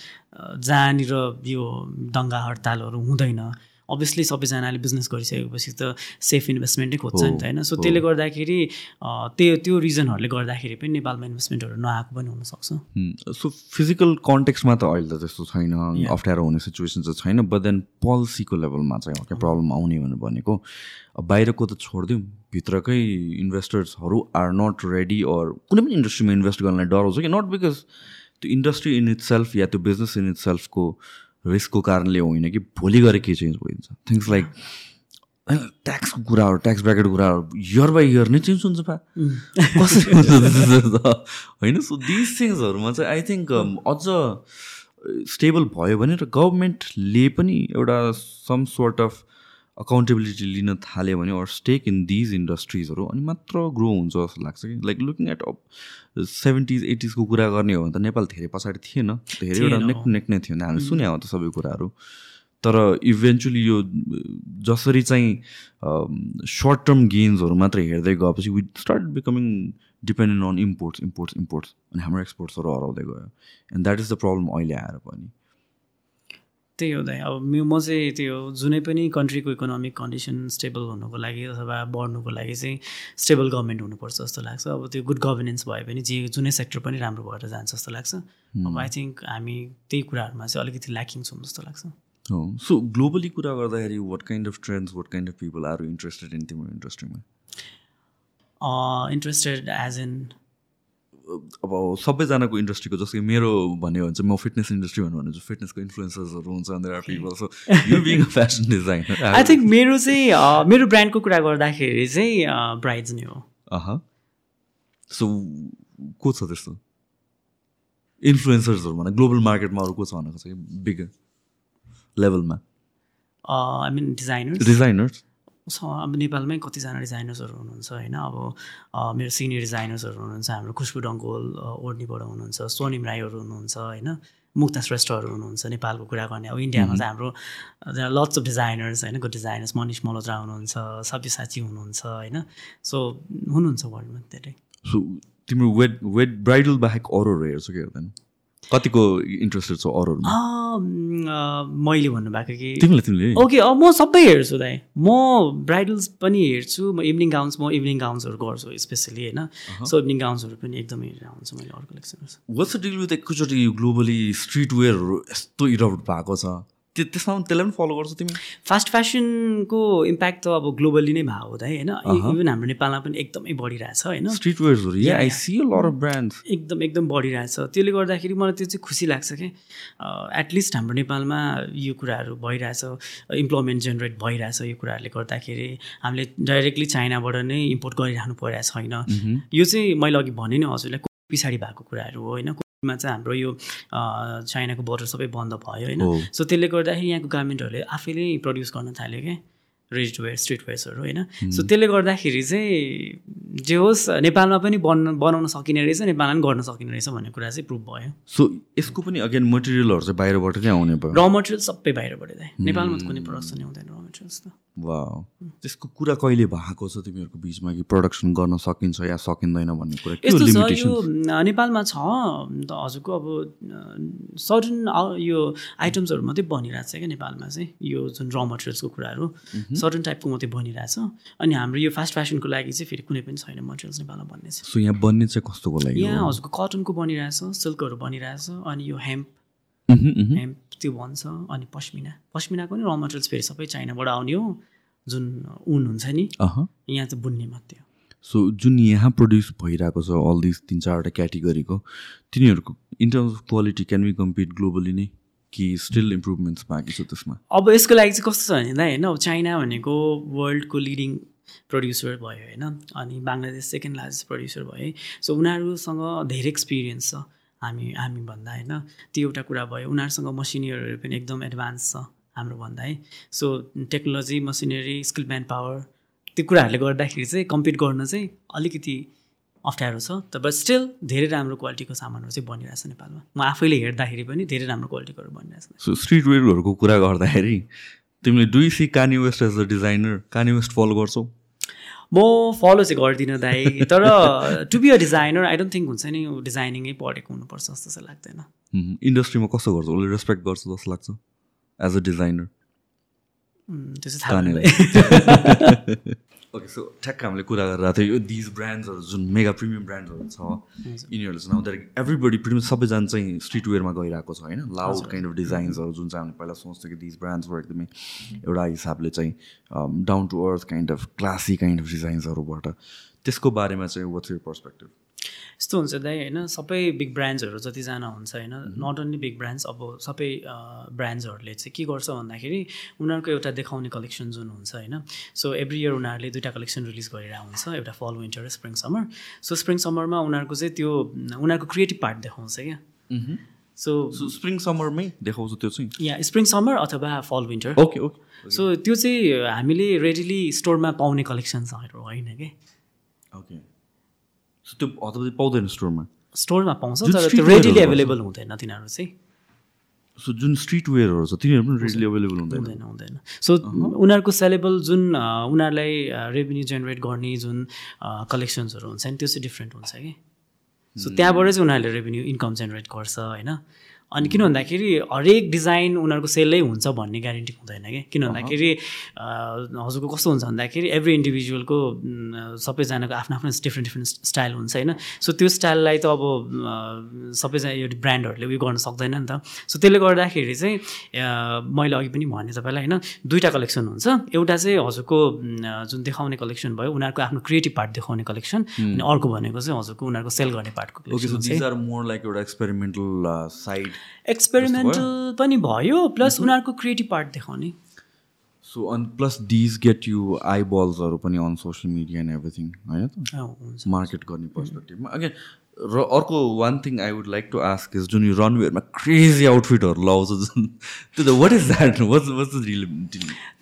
जहाँनिर यो दङ्गा हडतालहरू हुँदैन अभियसली सबैजनाले बिजनेस गरिसकेपछि त सेफ इन्भेस्टमेन्टै खोज्छ नि त होइन? सो त्यसले गर्दाखेरि त्यो त्यो रिजनहरूले गर्दाखेरि पनि नेपालमा इन्भेस्टमेन्टहरू नआएको पनि हुनसक्छ। सो फिजिकल कन्टेक्समा त अहिले त त्यस्तो छैन अप्ठ्यारो हुने सिचुएसन चाहिँ छैन बट देन पोलिसीको लेभलमा चाहिँ क्या प्रब्लम आउने भनेर भनेको बाहिरको त छोडिदिउँ भित्रकै इन्भेस्टर्सहरू आर नट रेडी अर कुनै पनि इन्डस्ट्रीमा इन्भेस्ट गर्नलाई डराउँछ कि? नट बिकज त्यो इन्डस्ट्री इन इट सेल्फ या त्यो बिजनेस इन इट सेल्फको रिस्कको कारणले होइन कि भोलि गएर के चेन्ज भइन्छ थिङ्स लाइक ट्याक्सको कुराहरू ट्याक्स ब्राकेटको कुराहरू इयर बाई इयर नै चेन्ज हुन्छ पा। कसरी हुन्छ? होइन सो दिस थिङ्सहरूमा चाहिँ आई थिङ्क अझ स्टेबल भयो भने र गभर्मेन्टले पनि एउटा सम सोर्ट अफ अकाउन्टेबिलिटी लिन थाल्यो भने अर स्टेक इन दिज इन्डस्ट्रिजहरू अनि मात्र ग्रो हुन्छ जस्तो लाग्छ कि? लाइक लुकिङ एट सेभेन्टिज एटिजको कुरा गर्ने हो भने त नेपाल धेरै पछाडि थिएन। धेरैवटा नेक नेक नै थियो। हामीले सुने हो त सबै कुराहरू। तर इभेन्चुली यो जसरी चाहिँ सर्ट टर्म गेन्सहरू मात्र हेर्दै गएपछि we start becoming dependent on imports imports imports अनि हाम्रो एक्सपोर्ट्सहरू हराउँदै गयो। And that is the problem अहिले आएर पनि। त्यही हो दाइ। अब म चाहिँ त्यो जुनै पनि कन्ट्रीको इकोनोमिक कन्डिसन स्टेबल हुनुको लागि अथवा बढ्नुको लागि चाहिँ स्टेबल गभर्मेन्ट हुनुपर्छ जस्तो लाग्छ। अब त्यो गुड गभर्नेन्स भयो भने जे जुनै सेक्टर पनि राम्रो भएर जान्छ जस्तो लाग्छ। अब आई थिङ्क हामी त्यही कुराहरूमा चाहिँ अलिकति ल्याकिङ छौँ जस्तो लाग्छ। सो ग्लोबली कुरा गर्दाखेरि what kind of trends what kind of people are interested in तिम्रो इन्डस्ट्रीमा इन्ट्रेस्टेड एज इन अब सबैजनाको इन्डस्ट्रीको जस्तो कि मेरो भन्यो भने चाहिँ म फिटनेस इन्डस्ट्री भन्नु भने चाहिँ फिटनेसको इन्फ्लुएन्सर्सहरू हुन्छ so you being a fashion designer I think मेरो चाहिँ मेरो ब्रान्डको कुरा गर्दाखेरि चाहिँ ब्राइड्स नै हो। अह सो को छ त्यस्तो? इन्फ्लुएन्सर्सहरू भने ग्लोबल मार्केटमा अरू को छ भनेको चाहिँ बिग लेभलमा आई मिन डिजाइनर्स डिजाइनर्स अब नेपालमै कतिजना डिजाइनर्सहरू हुनुहुन्छ होइन? अब मेरो सिनियर डिजाइनर्सहरू हुनुहुन्छ हाम्रो खुसबु डङ्गोल ओर्नीबाट हुनुहुन्छ सोनिम राईहरू हुनुहुन्छ होइन? मुक्ता श्रेष्ठहरू हुनुहुन्छ नेपालको कुरा गर्ने। अब इन्डियामा चाहिँ हाम्रो लट्स अफ डिजाइनर्स होइन? गुड डिजाइनर्स मनिष मल्होत्रा हुनुहुन्छ सब्यसाची हुनुहुन्छ होइन? सो हुनुहुन्छ वर्ल्डमा धेरै। सो तिम्रो वेड वेड ब्राइडल बाहेक अरूहरू हेर्छौ कि हेर्दैन कतिको इन्ट्रेस्टेड छौ अरूहरूमा? अम, अ, मैले भन्नुभएको कि तिमीले? तिमीले ओके म सबै हेर्छु दाइ। म ब्राइडल्स पनि हेर्छु म इभिनिङ गाउन्स म इभिनिङ गाउन्सहरू गर्छु स्पेसली होइन? सो इभिनिङ गाउन्सहरू पनि एकदमै हेरेर आउँछु मैले अरू कलेक्सनहरू वाट्स डिल विथ एकैचोटि ग्लोबली स्ट्रिट वेयरहरू यस्तो इरप्ट भएको छ? त्यो त्यसमा त्यसलाई पनि फलो गर्छौ तिमी? फास्ट फेसनको इम्प्याक्ट त अब ग्लोबली नै भएको हुँदा होइन? इभन हाम्रो नेपालमा पनि एकदमै बढिरहेछ होइन? स्ट्रिट वेयर्सहरू आई. सी अफ ब्रान्ड्स एकदम एकदम बढिरहेछ। त्यसले गर्दाखेरि मलाई त्यो चाहिँ खुसी लाग्छ कि? एटलिस्ट हाम्रो नेपालमा यो कुराहरू भइरहेछ इम्प्लोइमेन्ट जेनेरेट भइरहेछ यो कुराहरूले गर्दाखेरि। हामीले डाइरेक्टली चाइनाबाट नै इम्पोर्ट गरिरहनु परिरहेको छैन। यो चाहिँ मैले अघि भने नि हजुरलाई पछाडि भएको कुराहरू हो होइन? कोभिडमा चाहिँ हाम्रो यो चाइनाको बोर्डर सबै बन्द भयो होइन। सो त्यसले गर्दाखेरि यहाँको गार्मेन्टहरूले आफैले प्रड्युस गर्न थाल्यो क्या रेडी वेयर स्ट्रिट वेयर्सहरू होइन सो त्यसले गर्दाखेरि चाहिँ जे होस् नेपालमा पनि बन्न बनाउन सकिने रहेछ नेपालमा पनि गर्न सकिने रहेछ भन्ने कुरा चाहिँ प्रुभ भयो। सो यसको पनि अगेन मटेरियलहरू चाहिँ बाहिरबाट नै आउने भयो। र मटेरियल सबै बाहिरबाट नेपालमा त कुनै प्रडक्सन हुँदैन। त वा त्यसको कुरा कहिले भएको छ तिमीहरूको बिचमा कि प्रडक्सन गर्न सकिन्छ या सकिँदैन भन्ने कुरा? यस्तो छ यो नेपालमा छ। हजुरको अब सर्टन यो आइटम्सहरू मात्रै बनिरहेको छ क्या नेपालमा चाहिँ। यो जुन र मटेरियल्सको कुराहरू सर्टन टाइपको मात्रै बनिरहेछ अनि हाम्रो यो फास्ट फेसनको लागि चाहिँ फेरि कुनै पनि छैन मटेरियल्स नेपालमा बन्ने चाहिँ। सो यहाँ बन्ने चाहिँ कस्तोको लागि? यहाँ हजुरको कटनको बनिरहेछ सिल्कहरू बनिरहेछ अनि यो। हेम्प त्यो भन्छ। अनि पस्मिना पस्मिनाको नि र मटेरियल्स फेरि सबै चाइनाबाट आउने हो। जुन उन हुन्छ नि यहाँ चाहिँ बुन्ने मात्रै हो। सो जुन यहाँ प्रड्युस भइरहेको छ अल दिस तिन चारवटा क्याटेगोरीको तिनीहरूको in terms of quality can be compete globally नै कि स्टिल इम्प्रुभमेन्ट्स बाँकी छ त्यसमा? अब यसको लागि चाहिँ कस्तो छ भने त होइन अब चाइना भनेको वर्ल्डको लिडिङ प्रड्युसर भयो होइन। अनि बङ्गलादेश सेकेन्ड लार्जेस्ट प्रड्युसर भयो। सो उनीहरूसँग धेरै एक्सपिरियन्स छ। हामी हामी भन्दा होइन? त्यो एउटा कुरा भयो। उनीहरूसँग मसिनरीहरू पनि एकदम एडभान्स छ हाम्रो भन्दा है? So technology machinery skill manpower त्यो कुराहरूले गर्दाखेरि चाहिँ कम्पिट गर्न चाहिँ अलिकति अप्ठ्यारो छ। तर स्टिल धेरै राम्रो क्वालिटीको सामानहरू चाहिँ बनिरहेछ नेपालमा। म आफैले हेर्दाखेरि पनि धेरै राम्रो क्वालिटीकोहरू बनिरहेछ। सो स्ट्रिट वेयरहरूको कुरा गर्दाखेरि तिमीले do see Kanye West as a designer Kanye West follow गर्छौ? म फलो चाहिँ गर्दिनँ दाइ तर to be a designer I don't think हुन्छ नि डिजाइनिङै पढेको हुनुपर्छ जस्तो चाहिँ लाग्दैन। इन्डस्ट्रीमा कस्तो गर्छ? उसले रेस्पेक्ट गर्छ जस्तो लाग्छ? एज अ डिजाइनर त्यो चाहिँ थाहा। ओके सो ठ्याक्क हामीले कुरा गरिरहेको थियो यो दिज ब्रान्ड्सहरू जुन मेगा प्रिमियम ब्रान्ड्सहरू छ यिनीहरूले चाहिँ नाउ द्याट एभ्रीबडी प्रिमियम सबैजना चाहिँ स्ट्रिट वेयरमा गइरहेको छ होइन? लाउड काइन्ड अफ डिजाइन्सहरू जुन चाहिँ हामीले पहिला सोच्थ्यो कि दिज ब्रान्ड्सहरू एकदमै एउटा हिसाबले चाहिँ down to earth kind of classy kind of डिजाइन्सहरूबाट त्यसको बारेमा चाहिँ वाट्स यो पर्सपेक्टिभ यस्तो हुन्छ दाइ होइन? सबै बिग ब्रान्ड्सहरू जतिजना हुन्छ होइन? नट ओन्ली बिग ब्रान्ड्स अब सबै ब्रान्ड्सहरूले चाहिँ के गर्छ भन्दाखेरि उनीहरूको एउटा देखाउने कलेक्सन जुन हुन्छ होइन? सो एभ्री इयर उनीहरूले दुइटा कलेक्सन रिलिज गरिरहेको हुन्छ एउटा फल विन्टर र स्प्रिङ समर सो स्प्रिङ समरमा उनीहरूको चाहिँ त्यो उनीहरूको क्रिएटिभ पार्ट देखाउँछ क्या। सो स्प्रिङ समरमै देखाउँछ त्यो चाहिँ? या स्प्रिङ समर अथवा फल विन्टर ओके ओके सो त्यो चाहिँ हामीले रेडिली स्टोरमा पाउने कलेक्सन्सहरू होइन कि। ओके त्यो अथवा पाउँदैन स्टोरमा। स्टोरमा पाउँछ तर त्यो रेडिली एभाइलेबल हुँदैन तिनीहरू चाहिँ। सो जुन स्ट्रिट वेयरहरू छ तिनीहरू पनि रेडिली एभाइलेबल हुँदैन। हुँदैन हुँदैन। सो उनीहरूको सेलेबल जुन उनीहरूलाई रेभेन्यू जेनेरेट गर्ने जुन कलेक्सन्सहरू हुन्छ नि त्यो चाहिँ डिफ्रेन्ट हुन्छ कि। सो त्यहाँबाट चाहिँ उनीहरूले रेभेन्यू इन्कम जेनेरेट गर्छ होइन? अनि किन भन्दाखेरि हरेक डिजाइन उनीहरूको सेलै हुन्छ भन्ने ग्यारेन्टी हुँदैन कि? किन भन्दाखेरि हजुरको कस्तो हुन्छ भन्दाखेरि एभ्री इन्डिभिजुअलको सबैजनाको आफ्नो आफ्नो डिफ्रेन्ट डिफ्रेन्ट स्टाइल हुन्छ होइन? सो त्यो स्टाइललाई त अब सबैजना यो ब्रान्डहरूले उयो गर्न सक्दैन नि त। सो त्यसले गर्दाखेरि चाहिँ मैले अघि पनि भने तपाईँलाई होइन? दुईवटा कलेक्सन हुन्छ। एउटा चाहिँ हजुरको जुन देखाउने कलेक्सन भयो उनीहरूको आफ्नो क्रिएटिभ पार्ट देखाउने कलेक्सन अनि अर्को भनेको चाहिँ हजुरको उनीहरूको सेल गर्ने पार्टको मोर लाइक एउटा एक्सपेरिमेन्टल साइड एक्सपेरिमेन्टल पनि भयो प्लस उनीहरूको क्रिएटिभ पार्ट देखाउने। सो अनि plus these get you eye बल्सहरू पनि on social media and everything होइन त? मार्केट गर्ने पर्सपेक्टिभमा अगेन र अर्को one thing I would like to ask is जुन यो रनवेहरूमा क्रेजी आउटफिटहरू लगाउँछ जुन त्यो त what is that what's what's the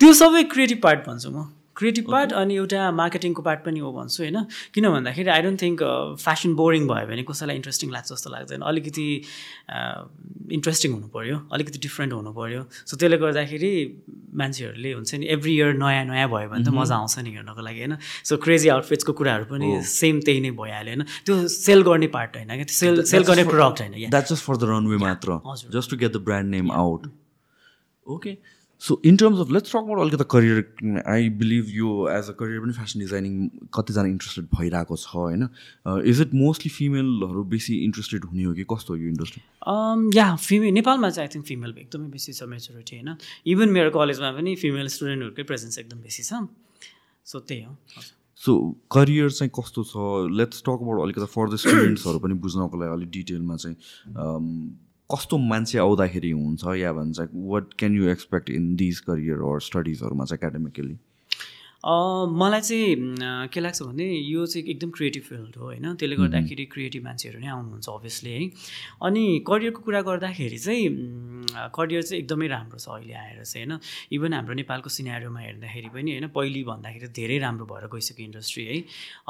त्यो सबै क्रिएटिभ पार्ट भन्छु म। क्रिएटिभ पार्ट अनि एउटा मार्केटिङको पार्ट पनि हो भन्छु होइन। किन भन्दाखेरि I don't think fashion boring भयो भने कसैलाई इन्ट्रेस्टिङ लाग्छ जस्तो लाग्दैन। अलिकति इन्ट्रेस्टिङ हुनु पऱ्यो अलिकति डिफ्रेन्ट हुनु पऱ्यो सो त्यसले गर्दाखेरि मान्छेहरूले हुन्छ नि एभ्री इयर नयाँ नयाँ भयो भने त मजा आउँछ नि हेर्नको लागि होइन। सो क्रेजी आउटफिट्सको कुराहरू पनि सेम त्यही नै भइहाल्यो होइन। त्यो सेल गर्ने पार्ट होइन क्या? सेल सेल गर्ने प्रडक्ट होइन जस्ट फर द रनवे मात्र। Just to get the brand name out okay so in terms of let's talk about अलिकति करियर आई बिलिभ यो एज अ करियर पनि फेसन डिजाइनिङ कतिजना interested भइरहेको छ होइन? इज इट मोस्टली फिमेलहरू बेसी interested हुने हो कि कस्तो हो यो इन्डस्ट्री या फिमेल नेपालमा चाहिँ आई थिङ्क फिमेल एकदमै बेसी छ मेचोरिटी होइन? इभन मेरो कलेजमा पनि फिमेल स्टुडेन्टहरूकै प्रेजेन्स एकदम बेसी छ। सो त्यही हो। सो करियर चाहिँ कस्तो छ? लेट्स टक अबाउट अलिकति फर द स्टुडेन्ट्सहरू पनि बुझ्नको लागि अलिक डिटेलमा चाहिँ um, कस्तो मान्छे आउँदाखेरि हुन्छ या भन्छ what can you expect in these career or स्टडिजहरूमा चाहिँ एकाडेमिकली मलाई चाहिँ के लाग्छ भने यो चाहिँ एकदम क्रिएटिभ फिल्ड हो होइन? त्यसले गर्दाखेरि क्रिएटिभ मान्छेहरू नै आउनुहुन्छ अभियसली है? अनि करियरको कुरा गर्दाखेरि चाहिँ करियर चाहिँ एकदमै राम्रो छ अहिले आएर चाहिँ होइन? इभन हाम्रो नेपालको सिनेरियोमा हेर्दाखेरि पनि होइन? पहिली भन्दाखेरि धेरै राम्रो भएर गइसक्यो इन्डस्ट्री है?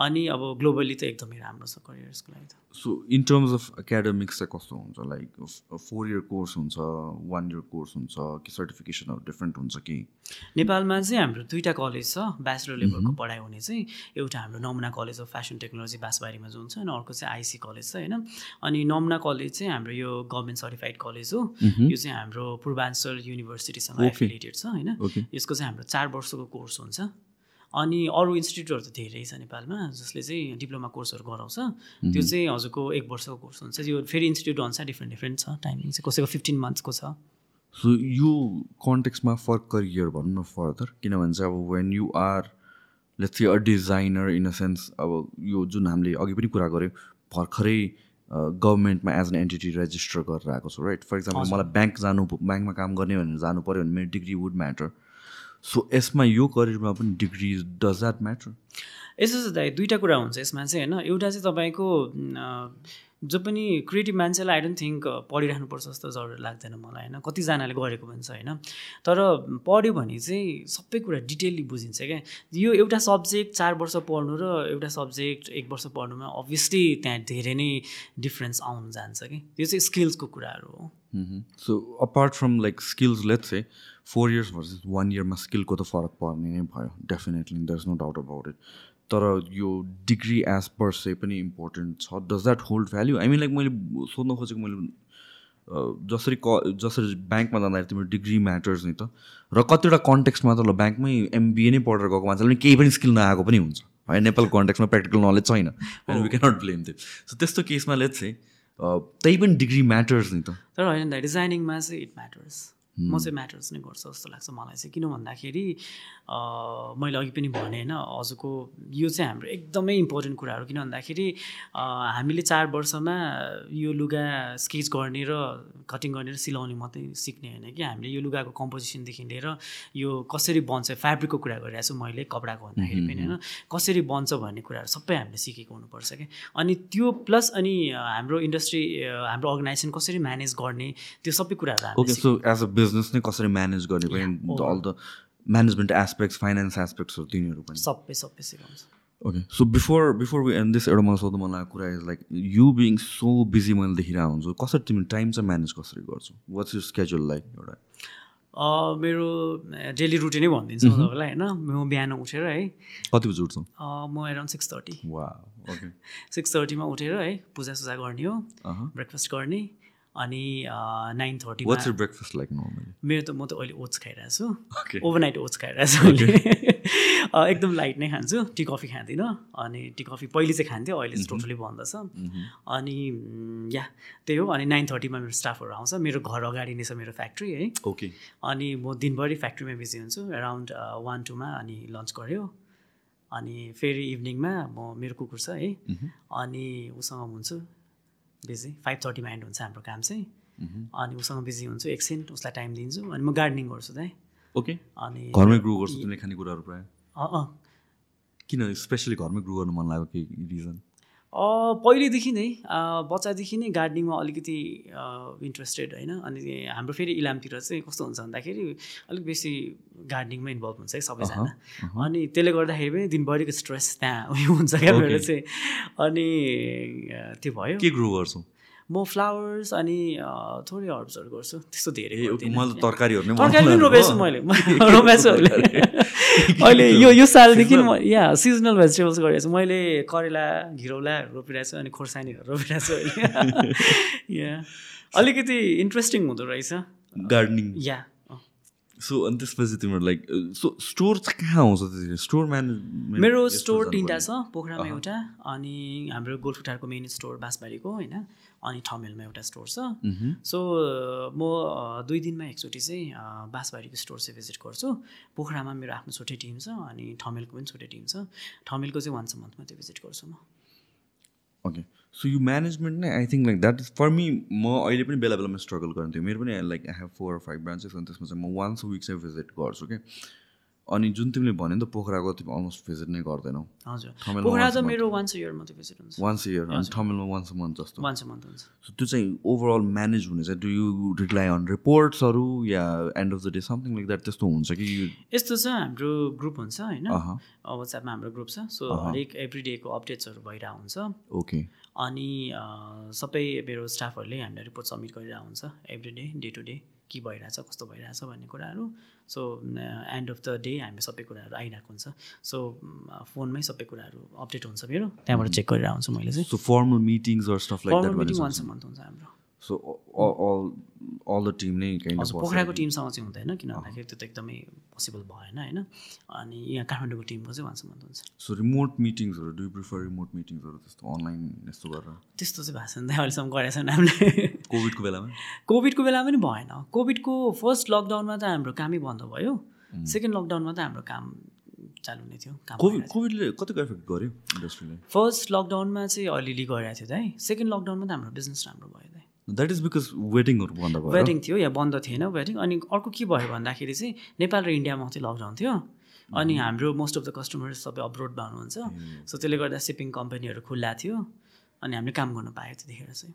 अनि अब ग्लोबली त एकदमै राम्रो छ करियर्सको लागि त। So in terms of academics चाहिँ कस्तो हुन्छ? लाइक फोर इयर कोर्स हुन्छ वान इयर कोर्स हुन्छ कि सर्टिफिकेसनहरू डिफ्रेन्ट हुन्छ कि? नेपालमा चाहिँ हाम्रो दुईवटा कलेज छ ब्याचलर लेभलको पढाइ हुने चाहिँ एउटा हाम्रो Namuna college of fashion technology बाँसबारीमा जुन छ अनि अर्को चाहिँ आइसी कलेज छ होइन। अनि नमुना कलेज चाहिँ हाम्रो यो गभर्मेन्ट सर्टिफाइड कलेज हो। यो चाहिँ हाम्रो पूर्वाञ्चल युनिभर्सिटीसँग. एफिलिएटेड छ होइन. यसको चाहिँ हाम्रो चार वर्षको कोर्स हुन्छ। अनि अरू इन्स्टिट्युटहरू त धेरै छ नेपालमा जसले चाहिँ डिप्लोमा कोर्सहरू गराउँछ। त्यो चाहिँ हजुरको एक वर्षको कोर्स हुन्छ। यो फेरि इन्स्टिट्युट अनुसार डिफ्रेन्ट डिफ्रेन्ट छ। टाइमिङ चाहिँ कसैको फिफ्टिन मन्थ्सको छ। सो यो कन्टेक्समा फर करियर भनौँ न फर्दर किनभने चाहिँ अब when you are let's a designer in a sense अब यो जुन हामीले अघि पनि कुरा गऱ्यौँ भर्खरै गभर्मेन्टमा एज एन एन्टिटी रेजिस्टर गरेर आएको छु राइट फर इक्जाम्पल मलाई ब्याङ्क जानु ब्याङ्कमा काम गर्ने भनेर जानु पऱ्यो भने मेरो डिग्री वुड म्याटर सो यसमा यो करियरमा पनि डिग्री डज द्याट म्याटर यसो छ दाइ दुइटा कुरा हुन्छ यसमा चाहिँ होइन? एउटा चाहिँ तपाईँको जो पनि क्रिएटिभ मान्छेलाई आई डोन्ट थिङ्क पढिराख्नुपर्छ जस्तो जरुरी लाग्दैन मलाई होइन? कतिजनाले गरेको पनि छ होइन? तर पढ्यो भने चाहिँ सबै कुरा डिटेलली बुझिन्छ क्या? यो एउटा सब्जेक्ट चार वर्ष पढ्नु र एउटा सब्जेक्ट एक वर्ष पढ्नुमा अभियसली त्यहाँ धेरै नै डिफ्रेन्स आउनु जान्छ कि? त्यो चाहिँ स्किल्सको कुराहरू हो। So apart from like skills let's चाहिँ फोर इयर्स भर्सेस वान इयरमा स्किलको त फरक पर्ने नै भयो definitely there is no doubt about it तर यो डिग्री एज पर से पनि इम्पोर्टेन्ट छ. Does that hold value I mean like मैले सोध्न खोजेको मैले जसरी क जसरी ब्याङ्कमा जाँदाखेरि तिम्रो डिग्री म्याटर्स नि त र कतिवटा कन्टेक्स्टमा त ल ब्याङ्कमै एमबिए नै पढेर गएको मान्छेले पनि केही पनि स्किल नआएको पनि हुन्छ है? नेपाल कन्टेक्स्टमा प्र्याक्टिकल नलेज छैन वी क्यानट ब्लेम त्यो सो त्यस्तो केसमा लेट्स अ, त्यही पनि डिग्री म्याटर्स नि त। तर होइन डिजाइनिङमा चाहिँ इट म्याटर्स म चाहिँ म्याटर्स नै गर्छ जस्तो लाग्छ मलाई चाहिँ। किन भन्दाखेरि मैले अघि पनि भने होइन हजुरको यो चाहिँ हाम्रो एकदमै इम्पोर्टेन्ट कुराहरू किन भन्दाखेरि हामीले चार वर्षमा यो लुगा स्केच गर्ने र कटिङ गर्ने र सिलाउने मात्रै सिक्ने होइन कि? हामीले यो लुगाको कम्पोजिसनदेखि लिएर यो कसरी बन्छ फेब्रिकको कुरा गरिरहेको छु मैले कपडाको भन्दाखेरि पनि होइन? कसरी बन्छ भन्ने कुराहरू सबै हामीले सिकेको हुनुपर्छ कि? अनि त्यो प्लस अनि हाम्रो इन्डस्ट्री हाम्रो अर्गनाइजेसन कसरी म्यानेज गर्ने त्यो सबै कुराहरू हामीले okay so as a business नै कसरी म्यानेज गर्ने म्यानेजमेन्ट एस्पेक्ट्स फाइनेन्स एस्पेक्ट्सहरू तिनीहरू पनि? सबै सबै सिकाउँछ। Okay so before before we end this एउटा मलाई सोध्नु मन लागेको कुरा is like you being so busy मैले देखिरहेको हुन्छु कसरी तिमी टाइम चाहिँ म्यानेज कसरी गर्छौ? वाट्स यु स्केड्युल लाइक एउटा। मेरो डेली रुटिनै भनिदिन्छु म तपाईँलाई होइन? म बिहान उठेर है। कति बजी उठ्छौ? म एराउन्ड सिक्स थर्टी वा ओके सिक्स थर्टीमा उठेर है पूजासुजा गर्ने हो ब्रेकफास्ट गर्ने। अनि नाइन यर ब्रेकफास्ट लाइक मेरो त म त अहिले ओट्स खाइरहेको छु. ओभरनाइट ओट्स खाइरहेको छु अहिले। एकदम लाइट नै खान्छु। टी कफी खाँदिनँ। अनि टी कफी पहिले चाहिँ खान्थ्यो अहिले चाहिँ टोटली बन्द छ अनि या त्यही हो। अनि नाइन थर्टीमा मेरो स्टाफहरू आउँछ। मेरो घर अगाडि नै छ मेरो फ्याक्ट्री है। ओके अनि म दिनभरि फ्याक्ट्रीमा बिजी हुन्छु। एराउन्ड वान टूमा अनि लन्च गऱ्यो। अनि फेरि इभिनिङमा म मेरो कुकुर छ है। अनि उसँग हुन्छु। बिजी। फाइभ थर्टीमा एन्ड हुन्छ हाम्रो काम चाहिँ। अनि उसँग बिजी हुन्छु एकछिन उसलाई टाइम दिन्छु अनि म गार्डनिङ गर्छु त ओके अनि घरमै ग्रो गर्छु खानेकुराहरू प्रायः? अँ अँ। किन स्पेसली घरमै ग्रो गर्नु मन लाग्यो केही रिजन पहिलेदेखि नै बच्चादेखि नै गार्डनिङमा अलिकति इन्ट्रेस्टेड होइन। अनि हाम्रो फेरि इलामतिर चाहिँ कस्तो हुन्छ भन्दाखेरि अलिक बेसी गार्डनिङमा इन्भल्भ हुन्छ है सबैजना। अनि त्यसले गर्दाखेरि पनि दिनभरिको स्ट्रेस त्यहाँ उयो हुन्छ क्या मेरो चाहिँ। अनि त्यो भयो। के ग्रो गर्छौ? म फ्लावर्स अनि थोरै हर्ब्सहरू गर्छु। त्यस्तो धेरै। मैले तरकारीहरू नै तरकारी पनि बनाउनु रोपेको छु हो। मैले। रोपेको छु अहिले अहिले यो यो सालदेखि म या सिजनल भेजिटेबल्स गरेको छु। मैले करेला घिरौला रोपिरहेको छु अनि खोर्सानीहरू रोपिरहेको छु अहिले। या। अलिकति इन्ट्रेस्टिङ हुँदो रहेछ। गार्डनिङ या। सो अनि त्यसपछि तिम्रो लाइक सो स्टोर चाहिँ कहाँ आउँछ स्टोर म्यानेजमेन्ट मेरो स्टोर तिनवटा छ पोखरामा एउटा अनि हाम्रो गोलफुटारको मेन स्टोर बाँसबारीको होइन। अनि ठमेलमा एउटा स्टोर छ। सो म दुई दिनमा एकचोटि चाहिँ बाँसबारीको स्टोर चाहिँ भिजिट गर्छु। पोखरामा मेरो आफ्नो छुट्टै टिम छ अनि ठमेलको पनि छुट्टै टिम छ। ठमेलको चाहिँ वान्स अ मन्थमा त्यो भिजिट गर्छु म। ओके सो यो म्यानेजमेन्ट नै I think like that is for me म अहिले पनि बेला बेलामा स्ट्रगल गर्थेँ मेरो पनि like I have four five branches अनि त्यसमा चाहिँ म वान्स अ विक चाहिँ भिजिट गर्छु कि अनि जुन तिमीले भन्यो नि त पोखराको तिमी अलमोस्ट भिजिट नै गर्दैनौ। पोखरा त. मेरो वान्स अ इयर मात्रै भिजिट हुन्छ। वान्स इयर अनि ठमेलमा वान्स अ मन्थ जस्तो। वान्स अ मन्थ हुन्छ। सो त्यो चाहिँ ओभरअल म्यानेज हुने चाहिँ डु यु रिलाइ अन रिपोर्ट्सहरू या end of the day something like that त्यस्तो हुन्छ कि यस्तो छ हाम्रो ग्रुप हुन्छ होइन? वाट्सएपमा हाम्रो ग्रुप छ। सो हरेक एभ्री डेको अपडेट्सहरू भइरहेको हुन्छ। ओके अनि सबै मेरो स्टाफहरूले हामीलाई रिपोर्ट सब्मिट गरिरहेको हुन्छ every day day to day के भइरहेछ कस्तो भइरहेछ भन्ने कुराहरू। So end of the day हामी सबै कुराहरू आइरहेको हुन्छ। सो फोनमै सबै कुराहरू अपडेट हुन्छ मेरो। त्यहाँबाट चेक गरिरहेको हुन्छु मैले चाहिँ। So formal meetings formal meeting once month हुन्छ हाम्रो। So all all the team नै पोखराको टिमसँग चाहिँ हुँदैन किन भन्दाखेरि त्यो त एकदमै पोसिबल भएन होइन? अनि यहाँ काठमाडौँको टिमको चाहिँ मन्थ हुन्छ। सो रिमोट मिटिङ्सहरू डु प्रिफर रिमोट मिटिङ्सहरू त्यस्तो अनलाइन यस्तो गरेर? त्यस्तो चाहिँ भएको छैन अहिलेसम्म गरेको छैन हामीले कोभिडको बेलामा? कोभिडको बेला पनि भएन। कोभिडको फर्स्ट लकडाउनमा त हाम्रो कामै बन्द भयो। सेकेन्ड लकडाउनमा त हाम्रो काम चालु नै थियो कोभिडले कतिको इफेक्ट गर्यो इन्डस्ट्रीलाई? फर्स्ट लकडाउनमा चाहिँ अलिअलि गरिरहेको थियो त है सेकेन्ड लकडाउनमा त हाम्रो बिजनेस राम्रो भयो त द्याट इज बिकज वेडिङहरू बन्द भयो। वेडिङ थियो या बन्द थिएन वेडिङ अनि अर्को के भयो भन्दाखेरि चाहिँ नेपाल र इन्डियामा मात्रै लकडाउन थियो। अनि हाम्रो मोस्ट अफ द कस्टमर्स सबै अब्रोडमा हुनुहुन्छ सो त्यसले गर्दा सिपिङ कम्पनीहरू खुल्ला थियो। अनि हामीले काम गर्न पायो त्यतिखेर चाहिँ।